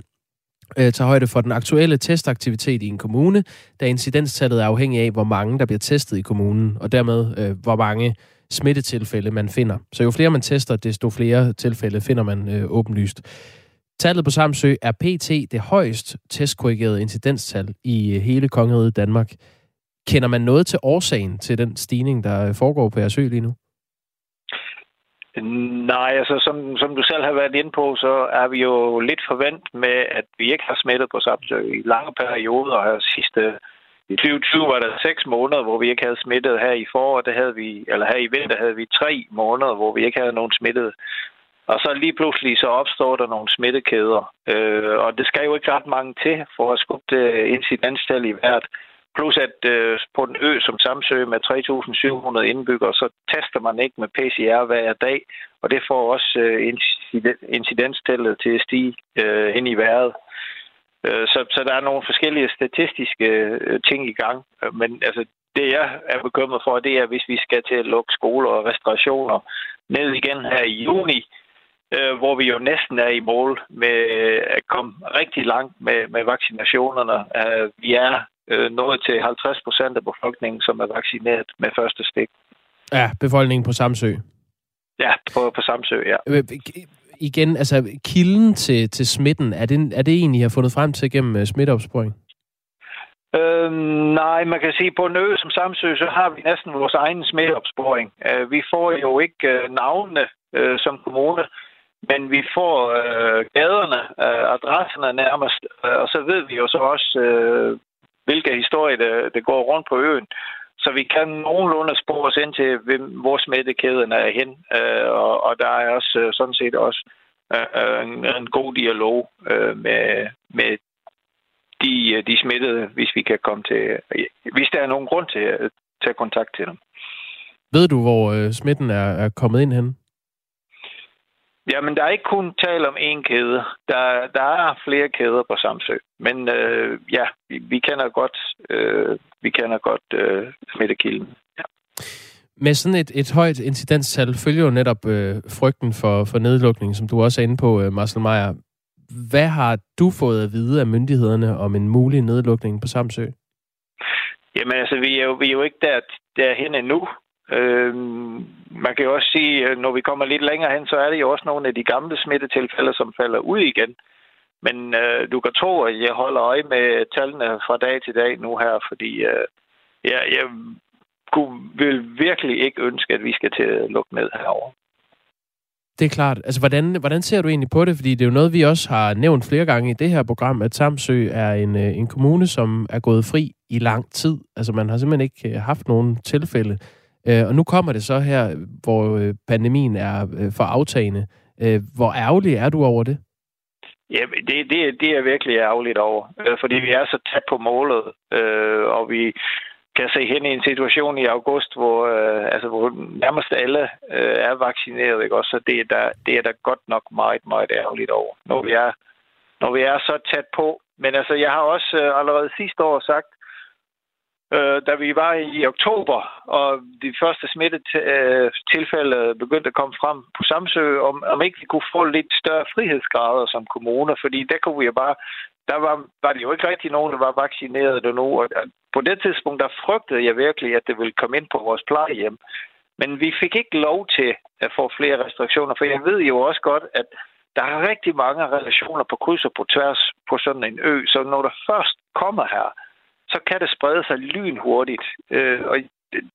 Øh, tager højde for den aktuelle testaktivitet i en kommune, da incidenstallet er afhængig af, hvor mange der bliver testet i kommunen, og dermed øh, hvor mange smittetilfælde man finder. Så jo flere man tester, desto flere tilfælde finder man øh, åbenlyst. Tallet på Samsø er PT det højst testkorrigerede incidenstal i øh, hele kongeriget Danmark. Kender man noget til årsagen til den stigning, der øh, foregår på jeres ø lige nu? Nej, altså som, som du selv har været inde på, så er vi jo lidt forvent med, at vi ikke har smittet på Samsø i lange perioder. Her sidste, I 2020 var der seks måneder, hvor vi ikke havde smittet. Her i foråret, der havde vi, eller her i vinter havde vi tre måneder, hvor vi ikke havde nogen smittet. Og så lige pludselig så opstår der nogle smittekæder. Øh, og det skal jo ikke ret mange til for at skubbe det incidenstal i hvert. Plus at øh, på den ø som Samsø med 3.700 indbyggere, så tester man ikke med PCR hver dag, og det får også øh, incidenstallet til at stige øh, ind i vejret. Øh, så, så der er nogle forskellige statistiske øh, ting i gang, men altså det jeg er bekymret for, det er, hvis vi skal til at lukke skoler og restaurationer ned igen her i juni, øh, hvor vi jo næsten er i mål med at komme rigtig langt med, med vaccinationerne. Øh, vi er øh, nået til 50 procent af befolkningen, som er vaccineret med første stik. Ja, befolkningen på Samsø. Ja, på, på Samsø, ja. Øh, igen, altså kilden til, til smitten, er det, er det en, I har fundet frem til gennem uh, smitteopsporing? Øhm, nej, man kan sige, på en ø som Samsø, så har vi næsten vores egen smitteopsporing. Uh, vi får jo ikke uh, navnene uh, som kommune, men vi får øh, gaderne, øh, adresserne nærmest, øh, og så ved vi jo så også, øh, hvilke historier, der, der går rundt på øen. Så vi kan nogenlunde spore os ind til, hvor smittekæden er hen. Øh, og, og der er også øh, sådan set også øh, en, en god dialog øh, med, med de, øh, de smittede, hvis vi kan komme til, hvis der er nogen grund øh, til at tage kontakt til dem. Ved du, hvor øh, smitten er, er kommet ind hen? Jamen, der er ikke kun tale om én kæde. Der, der er flere kæder på Samsø. Men øh, ja, vi, vi kender godt, øh, vi kender godt øh, smittekilden. Ja. Med sådan et, et højt incidenstal følger jo netop øh, frygten for, for nedlukning, som du også er inde på, øh, Marcel Meyer. Hvad har du fået at vide af myndighederne om en mulig nedlukning på Samsø? Jamen altså, vi er jo, vi er jo ikke der, derhen endnu. Øh, man kan jo også sige, øh, når vi kommer lidt længere hen, så er det jo også nogle af de gamle smittetilfælde, som falder ud igen. Men øh, du kan tro, at jeg holder øje med tallene fra dag til dag nu her, fordi øh, ja, jeg kunne, vil virkelig ikke ønske, at vi skal til at lukke ned herover. Det er klart. Altså, hvordan, hvordan ser du egentlig på det? Fordi det er jo noget, vi også har nævnt flere gange i det her program, at Samsø er en, øh, en kommune, som er gået fri i lang tid. Altså, man har simpelthen ikke øh, haft nogen tilfælde. Øh, og nu kommer det så her, hvor øh, pandemien er øh, for aftagende. Øh, hvor ærgerlig er du over det? Ja, det, det, det er virkelig ærgerligt over, øh, fordi vi er så tæt på målet, øh, og vi kan se hen i en situation i august, hvor, øh, altså, hvor nærmest alle øh, er vaccineret, ikke? Også, så det er, der, det er der godt nok meget, meget ærgerligt over, når vi er, når vi er så tæt på. Men altså, jeg har også øh, allerede sidste år sagt, øh, da vi var i oktober, og de første smittetilfælde øh, begyndte at komme frem på Samsø, om, om ikke vi kunne få lidt større frihedsgrader som kommuner, fordi der kunne vi jo bare, der var, var det jo ikke rigtig nogen, der var vaccineret endnu, og på det tidspunkt, der frygtede jeg virkelig, at det ville komme ind på vores plejehjem. Men vi fik ikke lov til at få flere restriktioner, for jeg ved jo også godt, at der er rigtig mange relationer på kryds og på tværs på sådan en ø, så når der først kommer her, så kan det sprede sig lynhurtigt. Øh, og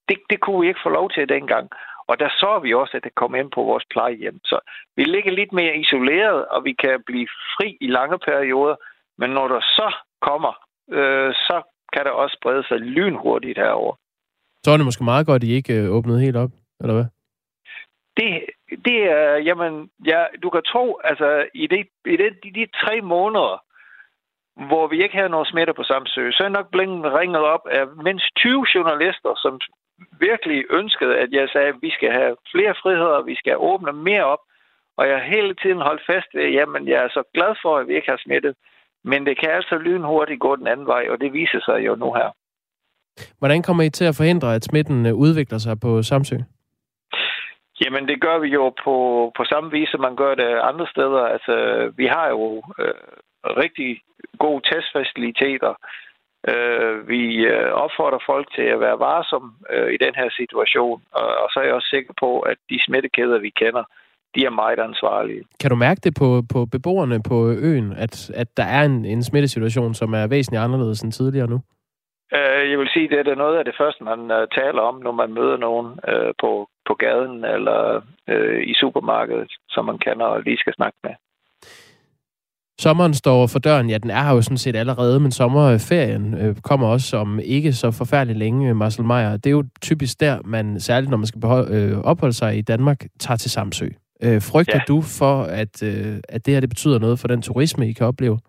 det, det kunne vi ikke få lov til dengang. Og der så vi også, at det kom ind på vores plejehjem. Så vi ligger lidt mere isoleret, og vi kan blive fri i lange perioder. Men når der så kommer, øh, så kan der også sprede sig lynhurtigt herover. Så er det måske meget godt, at I ikke øh, åbnede helt op, eller hvad? Det, det er, jamen, ja, du kan tro, altså, i, det, i det, de, de tre måneder, hvor vi ikke havde nogen smitte på Samsø, så er nok blevet ringet op af mindst 20 journalister, som virkelig ønskede, at jeg sagde, at vi skal have flere friheder, vi skal åbne mere op. Og jeg hele tiden holdt fast ved, jamen jeg er så glad for, at vi ikke har smittet. Men det kan altså lynhurtigt gå den anden vej, og det viser sig jo nu her. Hvordan kommer I til at forhindre, at smitten øh, udvikler sig på Samsø? Jamen, det gør vi jo på, på samme vis, som man gør det andre steder. Altså, vi har jo øh, rigtig gode testfaciliteter. Øh, vi øh, opfordrer folk til at være varsom øh, i den her situation, og, og så er jeg også sikker på, at de smittekæder, vi kender, de er meget ansvarlige. Kan du mærke det på, på beboerne på øen, at, at der er en, en smittesituation, som er væsentligt anderledes end tidligere nu? Øh, jeg vil sige, det er noget af det første, man taler om, når man møder nogen på, på gaden eller i supermarkedet, som man kender og lige skal snakke med. Sommeren står for døren. Ja, den er her jo sådan set allerede, men sommerferien øh, kommer også om ikke så forfærdeligt længe, Marcel Meyer. Det er jo typisk der, man, særligt når man skal behold, øh, opholde sig i Danmark, tager til Samsø. Øh, frygter ja. du for, at, øh, at det her det betyder noget for den turisme, I kan opleve?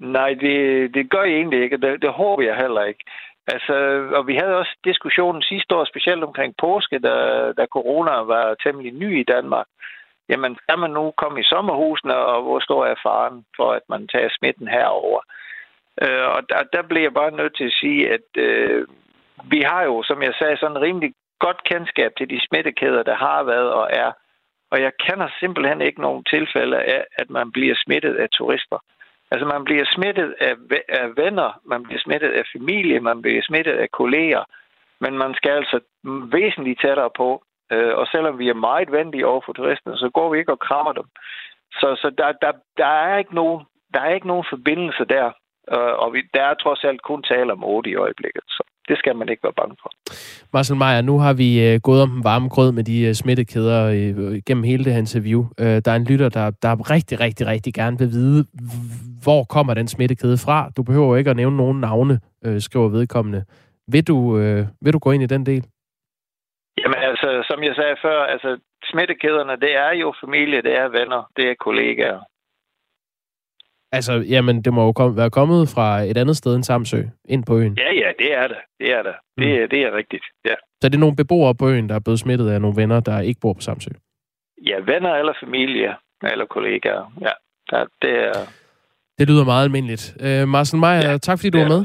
Nej, det, det gør jeg egentlig ikke, det, det håber jeg heller ikke. Altså, og vi havde også diskussionen sidste år, specielt omkring påske, da, da corona var temmelig ny i Danmark. Jamen, skal man nu komme i sommerhusene, og hvor stor er faren for, at man tager smitten herover? Øh, og der, der bliver jeg bare nødt til at sige, at øh, vi har jo, som jeg sagde, sådan rimelig godt kendskab til de smittekæder, der har været og er. Og jeg kender simpelthen ikke nogen tilfælde af, at man bliver smittet af turister. Altså man bliver smittet af, af venner, man bliver smittet af familie, man bliver smittet af kolleger, men man skal altså væsentligt tættere på. Øh, og selvom vi er meget venlige over for turisterne, så går vi ikke og krammer dem. Så, så der, der, der, er ikke nogen, der er ikke nogen forbindelse der. Øh, og vi, der er trods alt kun tale om 8 i øjeblikket. Så det skal man ikke være bange for. Marcel Meyer, nu har vi øh, gået om varme grød med de øh, smittekæder øh, gennem hele det her interview. Øh, der er en lytter, der, der rigtig, rigtig, rigtig gerne vil vide, hvor kommer den smittekæde fra? Du behøver ikke at nævne nogen navne, øh, skriver vedkommende. Vil du, øh, vil du gå ind i den del? Jamen som jeg sagde før, altså smittekæderne, det er jo familie, det er venner, det er kollegaer. Altså, jamen, det må jo kom, være kommet fra et andet sted end Samsø, ind på øen. Ja, ja, det er det. Det er det. Mm. Det, det er rigtigt, ja. Så det er nogle beboere på øen, der er blevet smittet af nogle venner, der ikke bor på Samsø? Ja, venner eller familie, eller kollegaer. Ja, det er... Det lyder meget almindeligt. Uh, Marcel Meyer, ja, tak fordi du var med.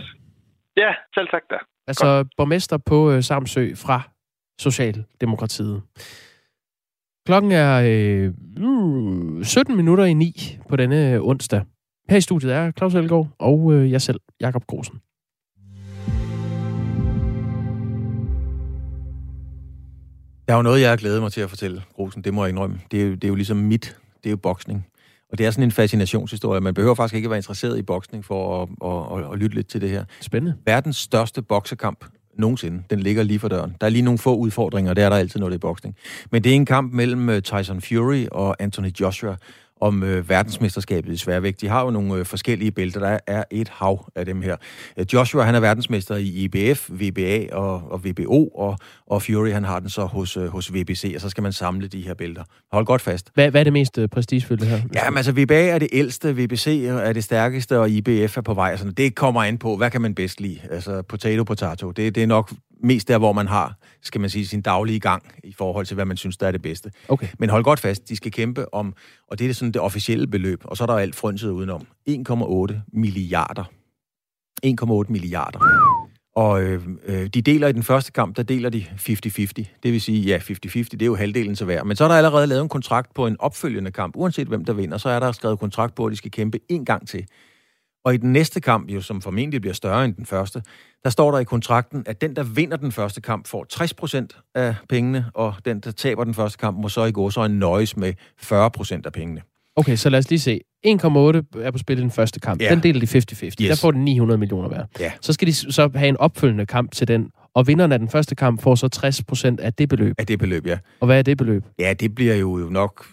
Ja, selv tak da. Altså, Godt. borgmester på uh, Samsø fra Socialdemokratiet. Klokken er øh, 17 minutter i 9 på denne onsdag. Her i studiet er Claus Elgaard og øh, jeg selv, Jakob Grosen. Der er jo noget, jeg har glædet mig til at fortælle, Grosen. Det må jeg indrømme. Det er jo, det er jo ligesom mit. Det er jo boksning. Og det er sådan en fascinationshistorie. Man behøver faktisk ikke at være interesseret i boksning for at, at, at, at lytte lidt til det her. Spændende. Verdens største boksekamp nogensinde. Den ligger lige for døren. Der er lige nogle få udfordringer, det er der altid, når det er boksning. Men det er en kamp mellem øh, Tyson Fury og Anthony Joshua om øh, verdensmesterskabet i sværvægt. De har jo nogle øh, forskellige bælter. Der er et hav af dem her. Øh, Joshua, han er verdensmester i IBF, VBA og, og VBO, og, og Fury, han har den så hos, øh, hos VBC, og så skal man samle de her bælter. Hold godt fast. Hvad, hvad er det mest øh, prestigefyldte her? Ja, men altså VBA er det ældste, VBC er det stærkeste, og IBF er på vej. Altså, det kommer an på, hvad kan man bedst lide? Altså potato, potato. Det, det er nok mest der, hvor man har, skal man sige, sin daglige gang i forhold til, hvad man synes, der er det bedste. Okay. Men hold godt fast, de skal kæmpe om, og det er sådan det officielle beløb, og så er der alt frynset udenom, 1,8 milliarder. 1,8 milliarder. Og øh, øh, de deler i den første kamp, der deler de 50-50. Det vil sige, ja, 50-50, det er jo halvdelen til hver. Men så er der allerede lavet en kontrakt på en opfølgende kamp. Uanset hvem der vinder, så er der skrevet kontrakt på, at de skal kæmpe en gang til. Og i den næste kamp, jo, som formentlig bliver større end den første, der står der i kontrakten, at den, der vinder den første kamp, får 60% af pengene, og den, der taber den første kamp, må så i går så en nøjes med 40% af pengene. Okay, så lad os lige se. 1,8 er på spil i den første kamp. Ja. Den deler de 50-50. Yes. Der får den 900 millioner hver. Ja. Så skal de så have en opfølgende kamp til den, og vinderen af den første kamp får så 60% af det beløb. Af det beløb, ja. Og hvad er det beløb? Ja, det bliver jo nok,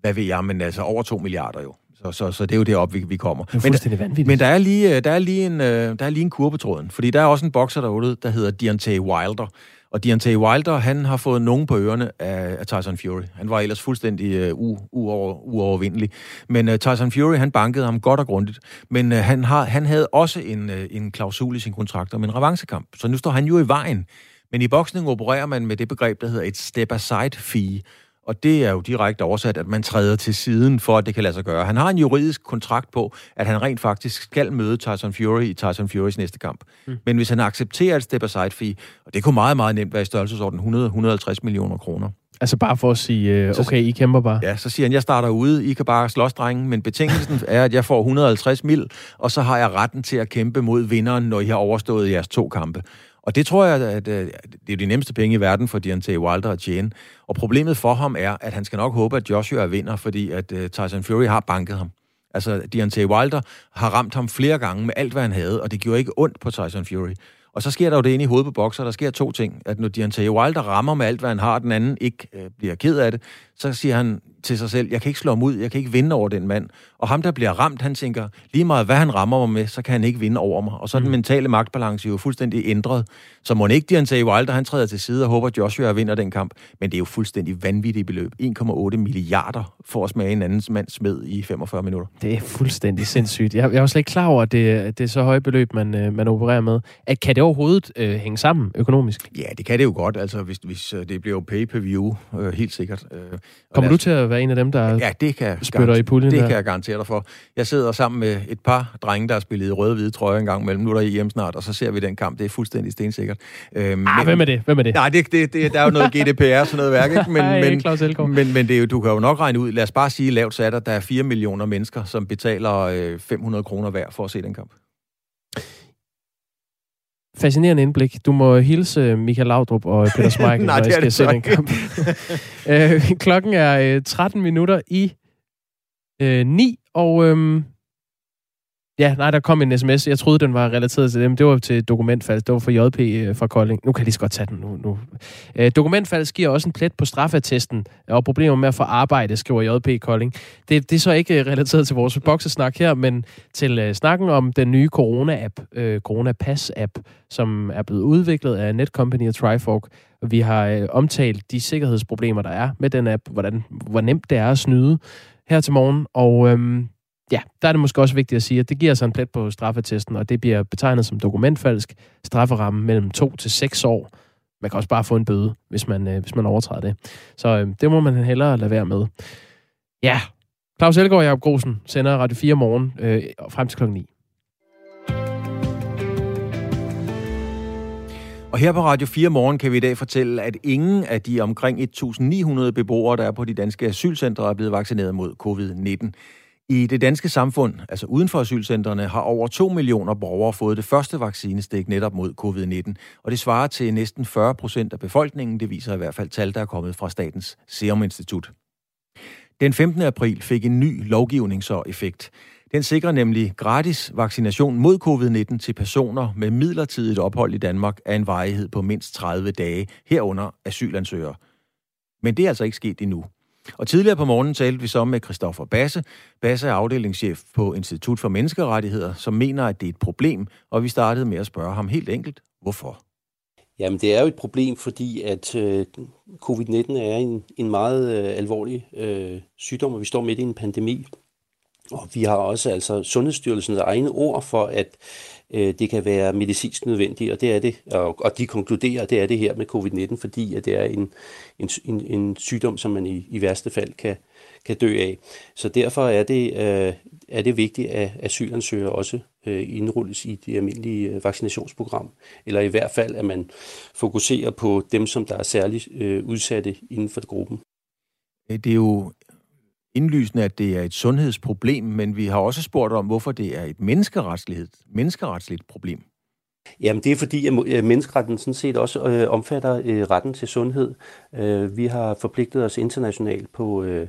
hvad ved jeg, men altså over 2 milliarder jo. Så, så, så det er jo deroppe, vi, vi kommer. Det er fuldstændig vanvittigt. Men der er lige, øh, der er lige en, øh, der er lige en kur på tråden, fordi der er også en bokser derude, der hedder Deontay Wilder. Og Deontay Wilder, han har fået nogen på ørerne af, af Tyson Fury. Han var ellers fuldstændig uh, uover, uovervindelig. Men uh, Tyson Fury, han bankede ham godt og grundigt. Men uh, han, har, han havde også en, uh, en klausul i sin kontrakt om en revancekamp. Så nu står han jo i vejen. Men i boksning opererer man med det begreb, der hedder et step-aside fee. Og det er jo direkte oversat, at man træder til siden for, at det kan lade sig gøre. Han har en juridisk kontrakt på, at han rent faktisk skal møde Tyson Fury i Tyson Furys næste kamp. Mm. Men hvis han accepterer et step aside fee, og det kunne meget, meget nemt være i størrelsesorden 100-150 millioner kroner. Altså bare for at sige, øh, okay, I kæmper bare. Ja, så siger han, jeg starter ude, I kan bare slås, drenge, men betingelsen er, at jeg får 150 mil, og så har jeg retten til at kæmpe mod vinderen, når I har overstået jeres to kampe. Og det tror jeg, at øh, det er de nemmeste penge i verden for Deontay Wilder at tjene. Og problemet for ham er, at han skal nok håbe, at Joshua vinder, fordi at øh, Tyson Fury har banket ham. Altså, Deontay Wilder har ramt ham flere gange med alt, hvad han havde, og det gjorde ikke ondt på Tyson Fury. Og så sker der jo det inde i hovedet på bokser. Der sker to ting. At når Deontay Wilder rammer med alt, hvad han har, den anden ikke øh, bliver ked af det, så siger han til sig selv, jeg kan ikke slå ham ud, jeg kan ikke vinde over den mand. Og ham, der bliver ramt, han tænker, lige meget hvad han rammer mig med, så kan han ikke vinde over mig. Og så er den mm. mentale magtbalance jo fuldstændig ændret. Så må ikke Deontay Wilder, han træder til side og håber, at Joshua vinder den kamp. Men det er jo fuldstændig vanvittigt beløb. 1,8 milliarder for at smage en andens mands smed i 45 minutter. Det er fuldstændig sindssygt. Jeg, jeg var slet ikke klar over, at det, det er så høje beløb, man, øh, man opererer med. At, kan det overhovedet øh, hænge sammen økonomisk? Ja, det kan det jo godt. Altså, hvis, hvis øh, det bliver jo pay-per-view, øh, helt sikkert. Øh, Kommer du til at være en af dem, der ja, det kan spytter i puljen? Det der? kan jeg garantere dig for. Jeg sidder sammen med et par drenge, der har spillet i røde-hvide trøjer en gang mellem. Nu er der hjem snart, og så ser vi den kamp. Det er fuldstændig stensikkert. Øh, ah, men, hvem er det? Hvem er det? Nej, det, det, det, der er jo noget GDPR, sådan noget værk, ikke? Men, Ej, men, men, men det er jo, du kan jo nok regne ud, lad os bare sige lavt sat, at der er 4 millioner mennesker, som betaler øh, 500 kroner hver for at se den kamp. Fascinerende indblik. Du må hilse Michael Laudrup og Peter Smeichel, når jeg skal se den kamp. øh, klokken er øh, 13 minutter i øh, 9, og øhm, Ja, nej, der kom en sms. Jeg troede, den var relateret til dem. Det var til dokumentfald. Det var for JP øh, fra Kolding. Nu kan jeg lige så godt tage den nu. nu. Øh, dokumentfald giver også en plet på straffetesten øh, og problemer med at få arbejde, skriver JP Kolding. Det, det er så ikke øh, relateret til vores boksesnak her, men til øh, snakken om den nye Corona-app, øh, Corona Pass-app, som er blevet udviklet af Netcompany og Trifork. Vi har øh, omtalt de sikkerhedsproblemer, der er med den app, hvordan, hvor nemt det er at snyde her til morgen, og øhm, ja, der er det måske også vigtigt at sige, at det giver sig en plet på straffetesten, og det bliver betegnet som dokumentfalsk strafferamme mellem 2 til 6 år. Man kan også bare få en bøde, hvis man, øh, hvis man overtræder det. Så øh, det må man hellere lade være med. Ja, Claus Elgaard og Jacob Grosen sender Radio 4 morgen øh, frem til klokken 9. Og her på Radio 4 Morgen kan vi i dag fortælle, at ingen af de omkring 1.900 beboere, der er på de danske asylcentre, er blevet vaccineret mod covid-19. I det danske samfund, altså uden for asylcentrene, har over 2 millioner borgere fået det første vaccinestik netop mod covid-19, og det svarer til næsten 40 procent af befolkningen, det viser i hvert fald tal, der er kommet fra Statens Serum Institut. Den 15. april fik en ny lovgivning så effekt. Den sikrer nemlig gratis vaccination mod covid-19 til personer med midlertidigt ophold i Danmark af en varighed på mindst 30 dage, herunder asylansøgere. Men det er altså ikke sket endnu. Og tidligere på morgenen talte vi så med Christoffer Basse. Basse er afdelingschef på Institut for Menneskerettigheder, som mener, at det er et problem, og vi startede med at spørge ham helt enkelt, hvorfor? Jamen, det er jo et problem, fordi at øh, covid-19 er en, en meget øh, alvorlig øh, sygdom, og vi står midt i en pandemi. Og vi har også altså Sundhedsstyrelsens egne ord for, at øh, det kan være medicinsk nødvendigt, og det er det. Og, og de konkluderer, at det er det her med covid-19, fordi at det er en, en, en, en sygdom, som man i, i værste fald kan, kan dø af. Så derfor er det, øh, er det vigtigt, at asylansøgere også øh, indrulles i det almindelige øh, vaccinationsprogram. Eller i hvert fald, at man fokuserer på dem, som der er særligt øh, udsatte inden for gruppen. Det er jo indlysende, at det er et sundhedsproblem, men vi har også spurgt om, hvorfor det er et menneskeretsligt, menneskeretsligt problem. Jamen det er fordi, at øh, menneskeretten sådan set også øh, omfatter øh, retten til sundhed. Øh, vi har forpligtet os internationalt på øh,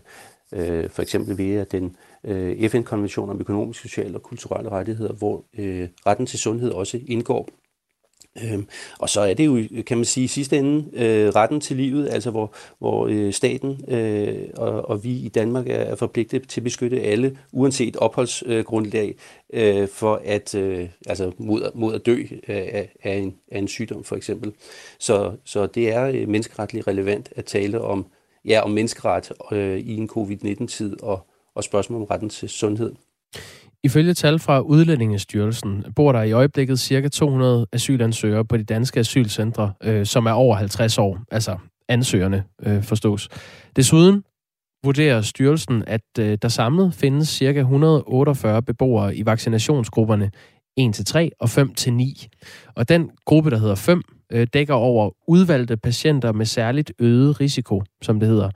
øh, for eksempel ved at den øh, FN-konvention om økonomiske, sociale og kulturelle rettigheder, hvor øh, retten til sundhed også indgår. Øhm, og så er det jo, kan man sige, i sidste ende øh, retten til livet, altså hvor, hvor øh, staten øh, og, og vi i Danmark er, er forpligtet til at beskytte alle, uanset opholdsgrundlag, øh, for at, øh, altså mod, mod at dø af, af, en, af en sygdom for eksempel. Så, så det er øh, menneskeretligt relevant at tale om, ja, om menneskeret øh, i en covid-19-tid og, og spørgsmål om retten til sundhed. Ifølge tal fra Udlændingestyrelsen bor der i øjeblikket ca. 200 asylansøgere på de danske asylcentre, øh, som er over 50 år, altså ansøgerne øh, forstås. Desuden vurderer styrelsen, at øh, der samlet findes ca. 148 beboere i vaccinationsgrupperne 1-3 og 5-9. Og den gruppe, der hedder 5, øh, dækker over udvalgte patienter med særligt øget risiko, som det hedder.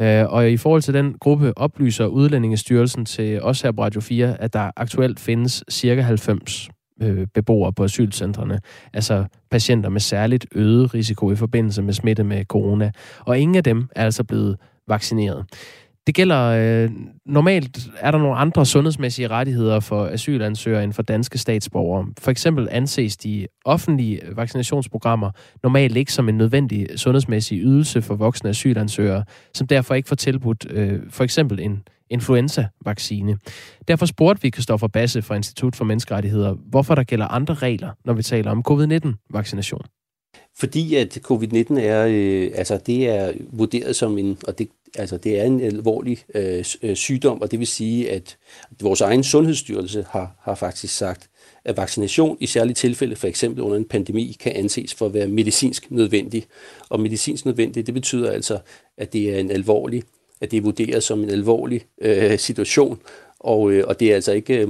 Øh, og i forhold til den gruppe oplyser Udlændingestyrelsen til os her på Radio 4, at der aktuelt findes cirka 90 øh, beboere på asylcentrene, altså patienter med særligt øget risiko i forbindelse med smitte med corona. Og ingen af dem er altså blevet vaccineret. Det gælder, øh, normalt er der nogle andre sundhedsmæssige rettigheder for asylansøgere end for danske statsborgere. For eksempel anses de offentlige vaccinationsprogrammer normalt ikke som en nødvendig sundhedsmæssig ydelse for voksne asylansøgere, som derfor ikke får tilbudt øh, for eksempel en influenza-vaccine. Derfor spurgte vi Kristoffer Basse fra Institut for Menneskerettigheder, hvorfor der gælder andre regler, når vi taler om covid-19-vaccination. Fordi at covid-19 er, øh, altså det er vurderet som en, og det, altså det er en alvorlig øh, øh, sygdom, og det vil sige, at vores egen sundhedsstyrelse har, har faktisk sagt, at vaccination i særlige tilfælde, for eksempel under en pandemi, kan anses for at være medicinsk nødvendig. Og medicinsk nødvendig, det betyder altså, at det er en alvorlig, at det er vurderet som en alvorlig øh, situation, og, øh, og det er altså ikke øh,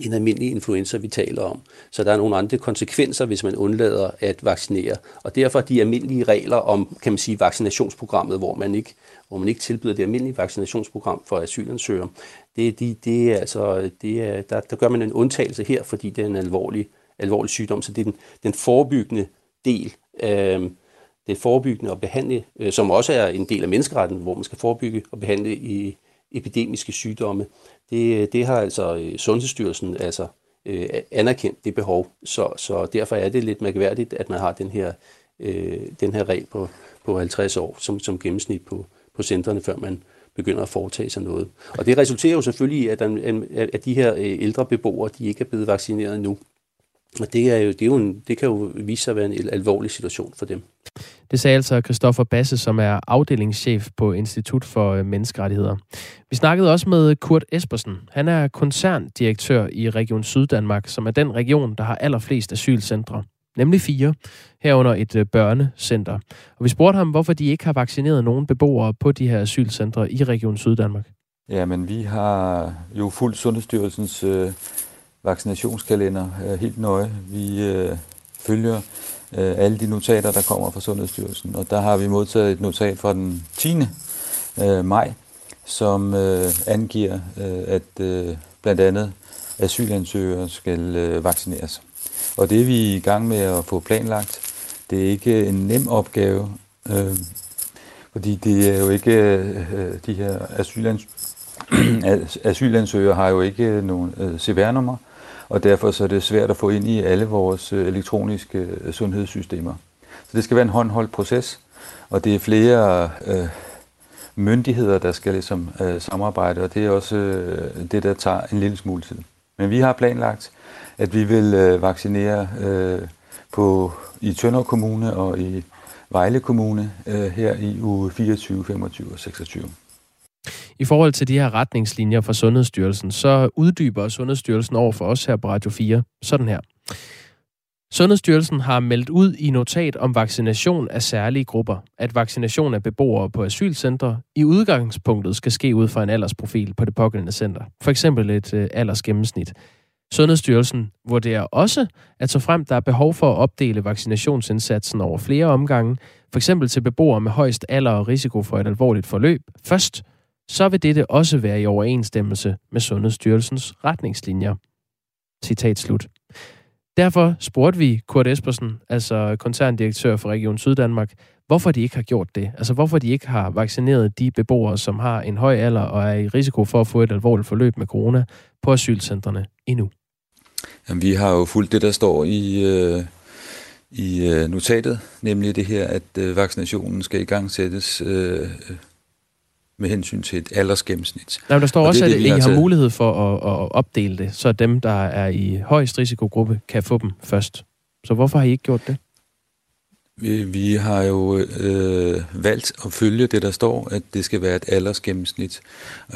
en almindelig influenza, vi taler om. Så der er nogle andre konsekvenser, hvis man undlader at vaccinere. Og derfor de almindelige regler om, kan man sige, vaccinationsprogrammet, hvor man ikke, hvor man ikke tilbyder det almindelige vaccinationsprogram for asylansøgere, det, det, det er altså, det er, der, der gør man en undtagelse her, fordi det er en alvorlig, alvorlig sygdom. Så det er den, den forebyggende del, øh, det forebyggende og behandle, øh, som også er en del af menneskeretten, hvor man skal forebygge og behandle i epidemiske sygdomme det, det har altså øh, Sundhedsstyrelsen altså øh, anerkendt det behov, så, så derfor er det lidt mærkværdigt, at man har den her, øh, den her regel på, på 50 år som, som gennemsnit på, på centrene, før man begynder at foretage sig noget. Og det resulterer jo selvfølgelig i, at, at de her øh, ældre beboere, de ikke er blevet vaccineret nu. Og det, er jo, det, er jo en, det kan jo vise sig at være en alvorlig situation for dem. Det sagde altså Christoffer Basse, som er afdelingschef på Institut for øh, Menneskerettigheder. Vi snakkede også med Kurt Espersen. Han er koncerndirektør i Region Syddanmark, som er den region, der har allerflest asylcentre. Nemlig fire, herunder et øh, børnecenter. Og vi spurgte ham, hvorfor de ikke har vaccineret nogen beboere på de her asylcentre i Region Syddanmark. Ja, men vi har jo fuldt Sundhedsstyrelsens øh, vaccinationskalender øh, helt nøje. Vi øh, følger øh, alle de notater, der kommer fra Sundhedsstyrelsen. Og der har vi modtaget et notat fra den 10. Øh, maj, som øh, angiver, øh, at øh, blandt andet asylansøgere skal øh, vaccineres. Og det er vi i gang med at få planlagt. Det er ikke en nem opgave, øh, fordi det er jo ikke øh, de her asylansøgere asylansøgere har jo ikke nogen øh, CVR-nummer, og derfor så er det svært at få ind i alle vores øh, elektroniske øh, sundhedssystemer. Så det skal være en håndholdt proces, og det er flere øh, myndigheder, der skal ligesom øh, samarbejde, og det er også øh, det, der tager en lille smule tid. Men vi har planlagt, at vi vil øh, vaccinere øh, på, i Tønder Kommune og i Vejle Kommune øh, her i uge 24, 25 og 26. I forhold til de her retningslinjer fra Sundhedsstyrelsen, så uddyber Sundhedsstyrelsen over for os her på Radio 4 sådan her. Sundhedsstyrelsen har meldt ud i notat om vaccination af særlige grupper, at vaccination af beboere på asylcentre i udgangspunktet skal ske ud fra en aldersprofil på det pågældende center. For eksempel et øh, aldersgennemsnit. Sundhedsstyrelsen vurderer også, at så frem der er behov for at opdele vaccinationsindsatsen over flere omgange, for eksempel til beboere med højst alder og risiko for et alvorligt forløb, først så vil dette også være i overensstemmelse med Sundhedsstyrelsens retningslinjer. Citat slut. Derfor spurgte vi Kurt Espersen, altså koncerndirektør for Region Syddanmark, hvorfor de ikke har gjort det. Altså hvorfor de ikke har vaccineret de beboere, som har en høj alder og er i risiko for at få et alvorligt forløb med corona på asylcentrene endnu. Jamen, vi har jo fulgt det, der står i, øh, i øh, notatet, nemlig det her, at øh, vaccinationen skal i gang sættes øh, med hensyn til et aldersgennemsnit. Nej, der står Og også, det er at det, I har har mulighed for at, at opdele det, så dem, der er i højst risikogruppe, kan få dem først. Så hvorfor har I ikke gjort det? Vi, vi har jo øh, valgt at følge det, der står, at det skal være et aldersgennemsnit.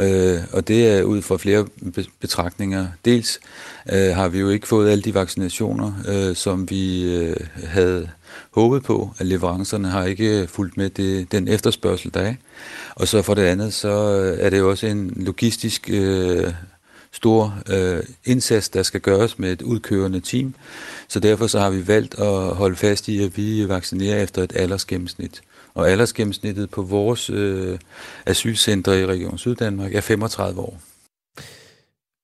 Øh, og det er ud fra flere betragtninger. Dels øh, har vi jo ikke fået alle de vaccinationer, øh, som vi øh, havde håbet på, at leverancerne har ikke fulgt med det, den efterspørgsel, der er. Og så for det andet, så øh, er det jo også en logistisk øh, stor øh, indsats, der skal gøres med et udkørende team. Så derfor så har vi valgt at holde fast i, at vi vaccinerer efter et aldersgennemsnit. Og aldersgennemsnittet på vores øh, asylcentre i Region Syddanmark er 35 år.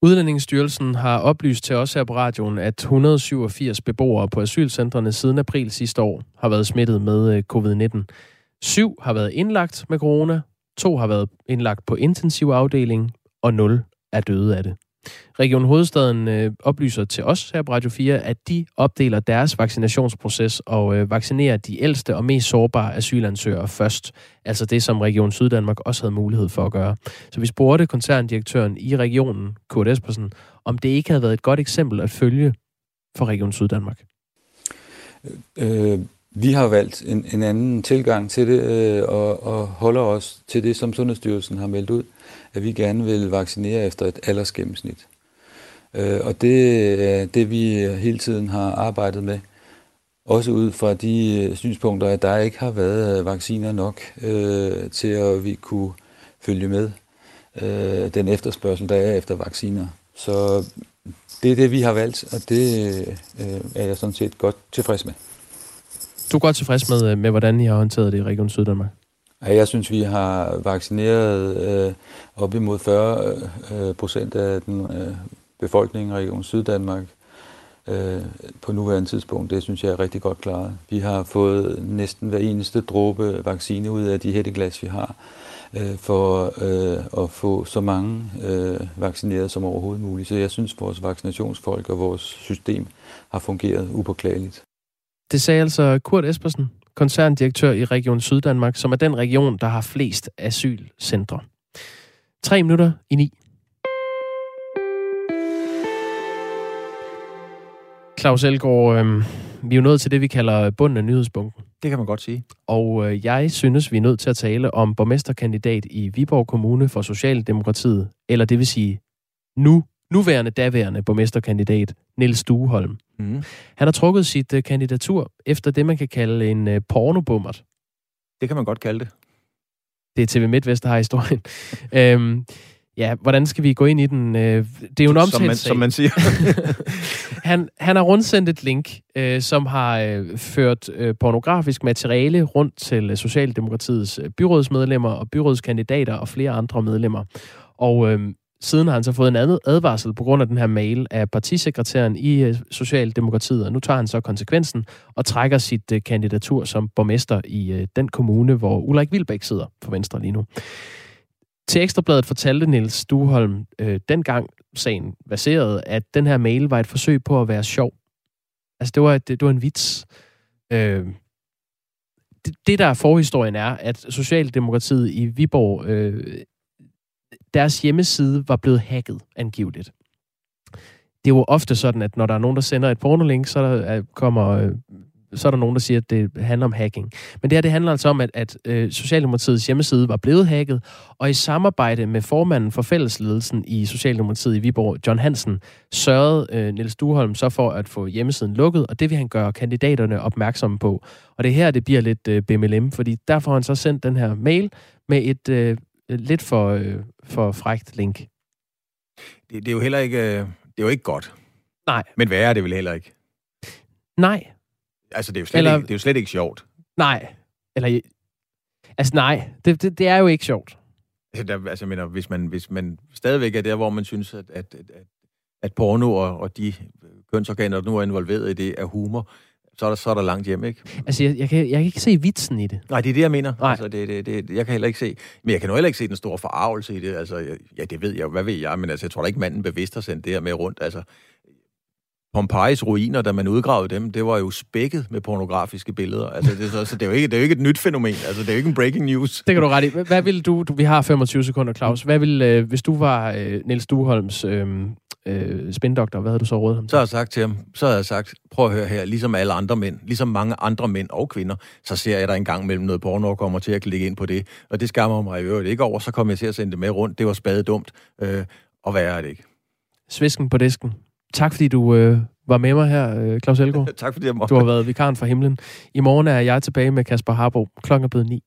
Udlændingsstyrelsen har oplyst til os her på radioen, at 187 beboere på asylcentrene siden april sidste år har været smittet med øh, covid-19. Syv har været indlagt med corona, to har været indlagt på intensivafdeling, og 0 er døde af det. Region Hovedstaden øh, oplyser til os her på Radio 4, at de opdeler deres vaccinationsproces og øh, vaccinerer de ældste og mest sårbare asylansøgere først. Altså det, som Region Syddanmark også havde mulighed for at gøre. Så vi spurgte koncerndirektøren i regionen, Kurt Espersen, om det ikke havde været et godt eksempel at følge for Region Syddanmark. Øh, øh vi har valgt en, en anden tilgang til det, øh, og, og holder os til det, som Sundhedsstyrelsen har meldt ud, at vi gerne vil vaccinere efter et aldersgennemsnit. Øh, og det er det, vi hele tiden har arbejdet med. Også ud fra de øh, synspunkter, at der ikke har været øh, vacciner nok øh, til at vi kunne følge med øh, den efterspørgsel, der er efter vacciner. Så det er det, vi har valgt, og det øh, er jeg sådan set godt tilfreds med. Du er godt tilfreds med, med hvordan I har håndteret det i Region Syddanmark? Ja, jeg synes, vi har vaccineret øh, op imod 40 øh, procent af den øh, befolkning i Region Syddanmark øh, på nuværende tidspunkt. Det synes jeg er rigtig godt klaret. Vi har fået næsten hver eneste dråbe vaccine ud af de hætteglas, vi har, øh, for øh, at få så mange øh, vaccineret som overhovedet muligt. Så jeg synes, vores vaccinationsfolk og vores system har fungeret upåklageligt. Det sagde altså Kurt Espersen, koncerndirektør i Region Syddanmark, som er den region, der har flest asylcentre. Tre minutter i ni. Claus Elgaard, øh, vi er jo nået til det, vi kalder bunden af nyhedsbunken. Det kan man godt sige. Og øh, jeg synes, vi er nødt til at tale om borgmesterkandidat i Viborg Kommune for Socialdemokratiet, eller det vil sige nu, nuværende daværende borgmesterkandidat Niels Stueholm. Mm. Han har trukket sit øh, kandidatur efter det, man kan kalde en øh, pornobummert. Det kan man godt kalde det. Det er TV MidtVest, der har historien. øhm, ja, hvordan skal vi gå ind i den? Øh, det er jo en omtalt som man, sag. som man siger. han, han har rundsendt et link, øh, som har øh, ført øh, pornografisk materiale rundt til øh, Socialdemokratiets øh, byrådsmedlemmer og byrådskandidater og flere andre medlemmer. Og øh, siden har han så fået en anden advarsel på grund af den her mail af partisekretæren i øh, Socialdemokratiet, og nu tager han så konsekvensen og trækker sit øh, kandidatur som borgmester i øh, den kommune, hvor Ulrik Vilbæk sidder for Venstre lige nu. Til Ekstrabladet fortalte Niels Stuholm øh, dengang sagen baserede, at den her mail var et forsøg på at være sjov. Altså, det var, det, det var en vits. Øh, det, det, der er forhistorien, er, at Socialdemokratiet i Viborg, øh, deres hjemmeside var blevet hacket angiveligt. Det er jo ofte sådan, at når der er nogen, der sender et pornolink, så der er, kommer... Øh, så er der nogen, der siger, at det handler om hacking. Men det her, det handler altså om, at, at øh, Socialdemokratiets hjemmeside var blevet hacket, og i samarbejde med formanden for fællesledelsen i Socialdemokratiet i Viborg, John Hansen, sørgede øh, Niels Duholm så for at få hjemmesiden lukket, og det vil han gøre kandidaterne opmærksomme på. Og det er her, det bliver lidt øh, BMLM, fordi derfor har han så sendt den her mail med et øh, lidt for, øh, for frægt link. Det, det er jo heller ikke, øh, det er jo ikke godt. Nej. Men værre er det vel heller ikke. Nej. Altså, det er jo slet, Eller- ikke, det er jo slet ikke sjovt. Nej. Eller, altså nej, det, det, det er jo ikke sjovt. Altså, der, altså mener, hvis man, hvis man stadigvæk er der, hvor man synes, at, at, at, at porno og, og de kønsorganer, der nu er involveret i det, er humor, så er der, så er der langt hjem, ikke? Altså, jeg, jeg, kan, jeg kan ikke se vitsen i det. Nej, det er det, jeg mener. Nej. Altså, det, det, det, jeg kan heller ikke se... Men jeg kan nu heller ikke se den store forarvelse i det. Altså, jeg- ja, det ved jeg jo. Hvad ved jeg? Men altså, jeg tror da ikke, manden bevidst har sendt det her med rundt. Altså, Pompejis ruiner, da man udgravede dem, det var jo spækket med pornografiske billeder. Altså, det, så, så det, er jo ikke, det er jo ikke et nyt fænomen. Altså, det er jo ikke en breaking news. Det kan du ret i. Hvad vil du, du vi har 25 sekunder, Claus. Hvad vil, øh, hvis du var øh, Niels Duholms øh, øh, spindoktor, hvad havde du så rådet ham Så har jeg sagt til ham, så har jeg sagt, prøv at høre her, ligesom alle andre mænd, ligesom mange andre mænd og kvinder, så ser jeg der en gang mellem noget porno og kommer til at klikke ind på det. Og det skammer mig i øvrigt ikke over, så kommer jeg til at sende det med rundt. Det var spade dumt, øh, og værre er det ikke. Svisken på disken. Tak fordi du øh, var med mig her, øh, Claus Elgaard. tak fordi jeg måtte. Du har været vikaren fra himlen. I morgen er jeg tilbage med Kasper Harbo. Klokken er blevet ni.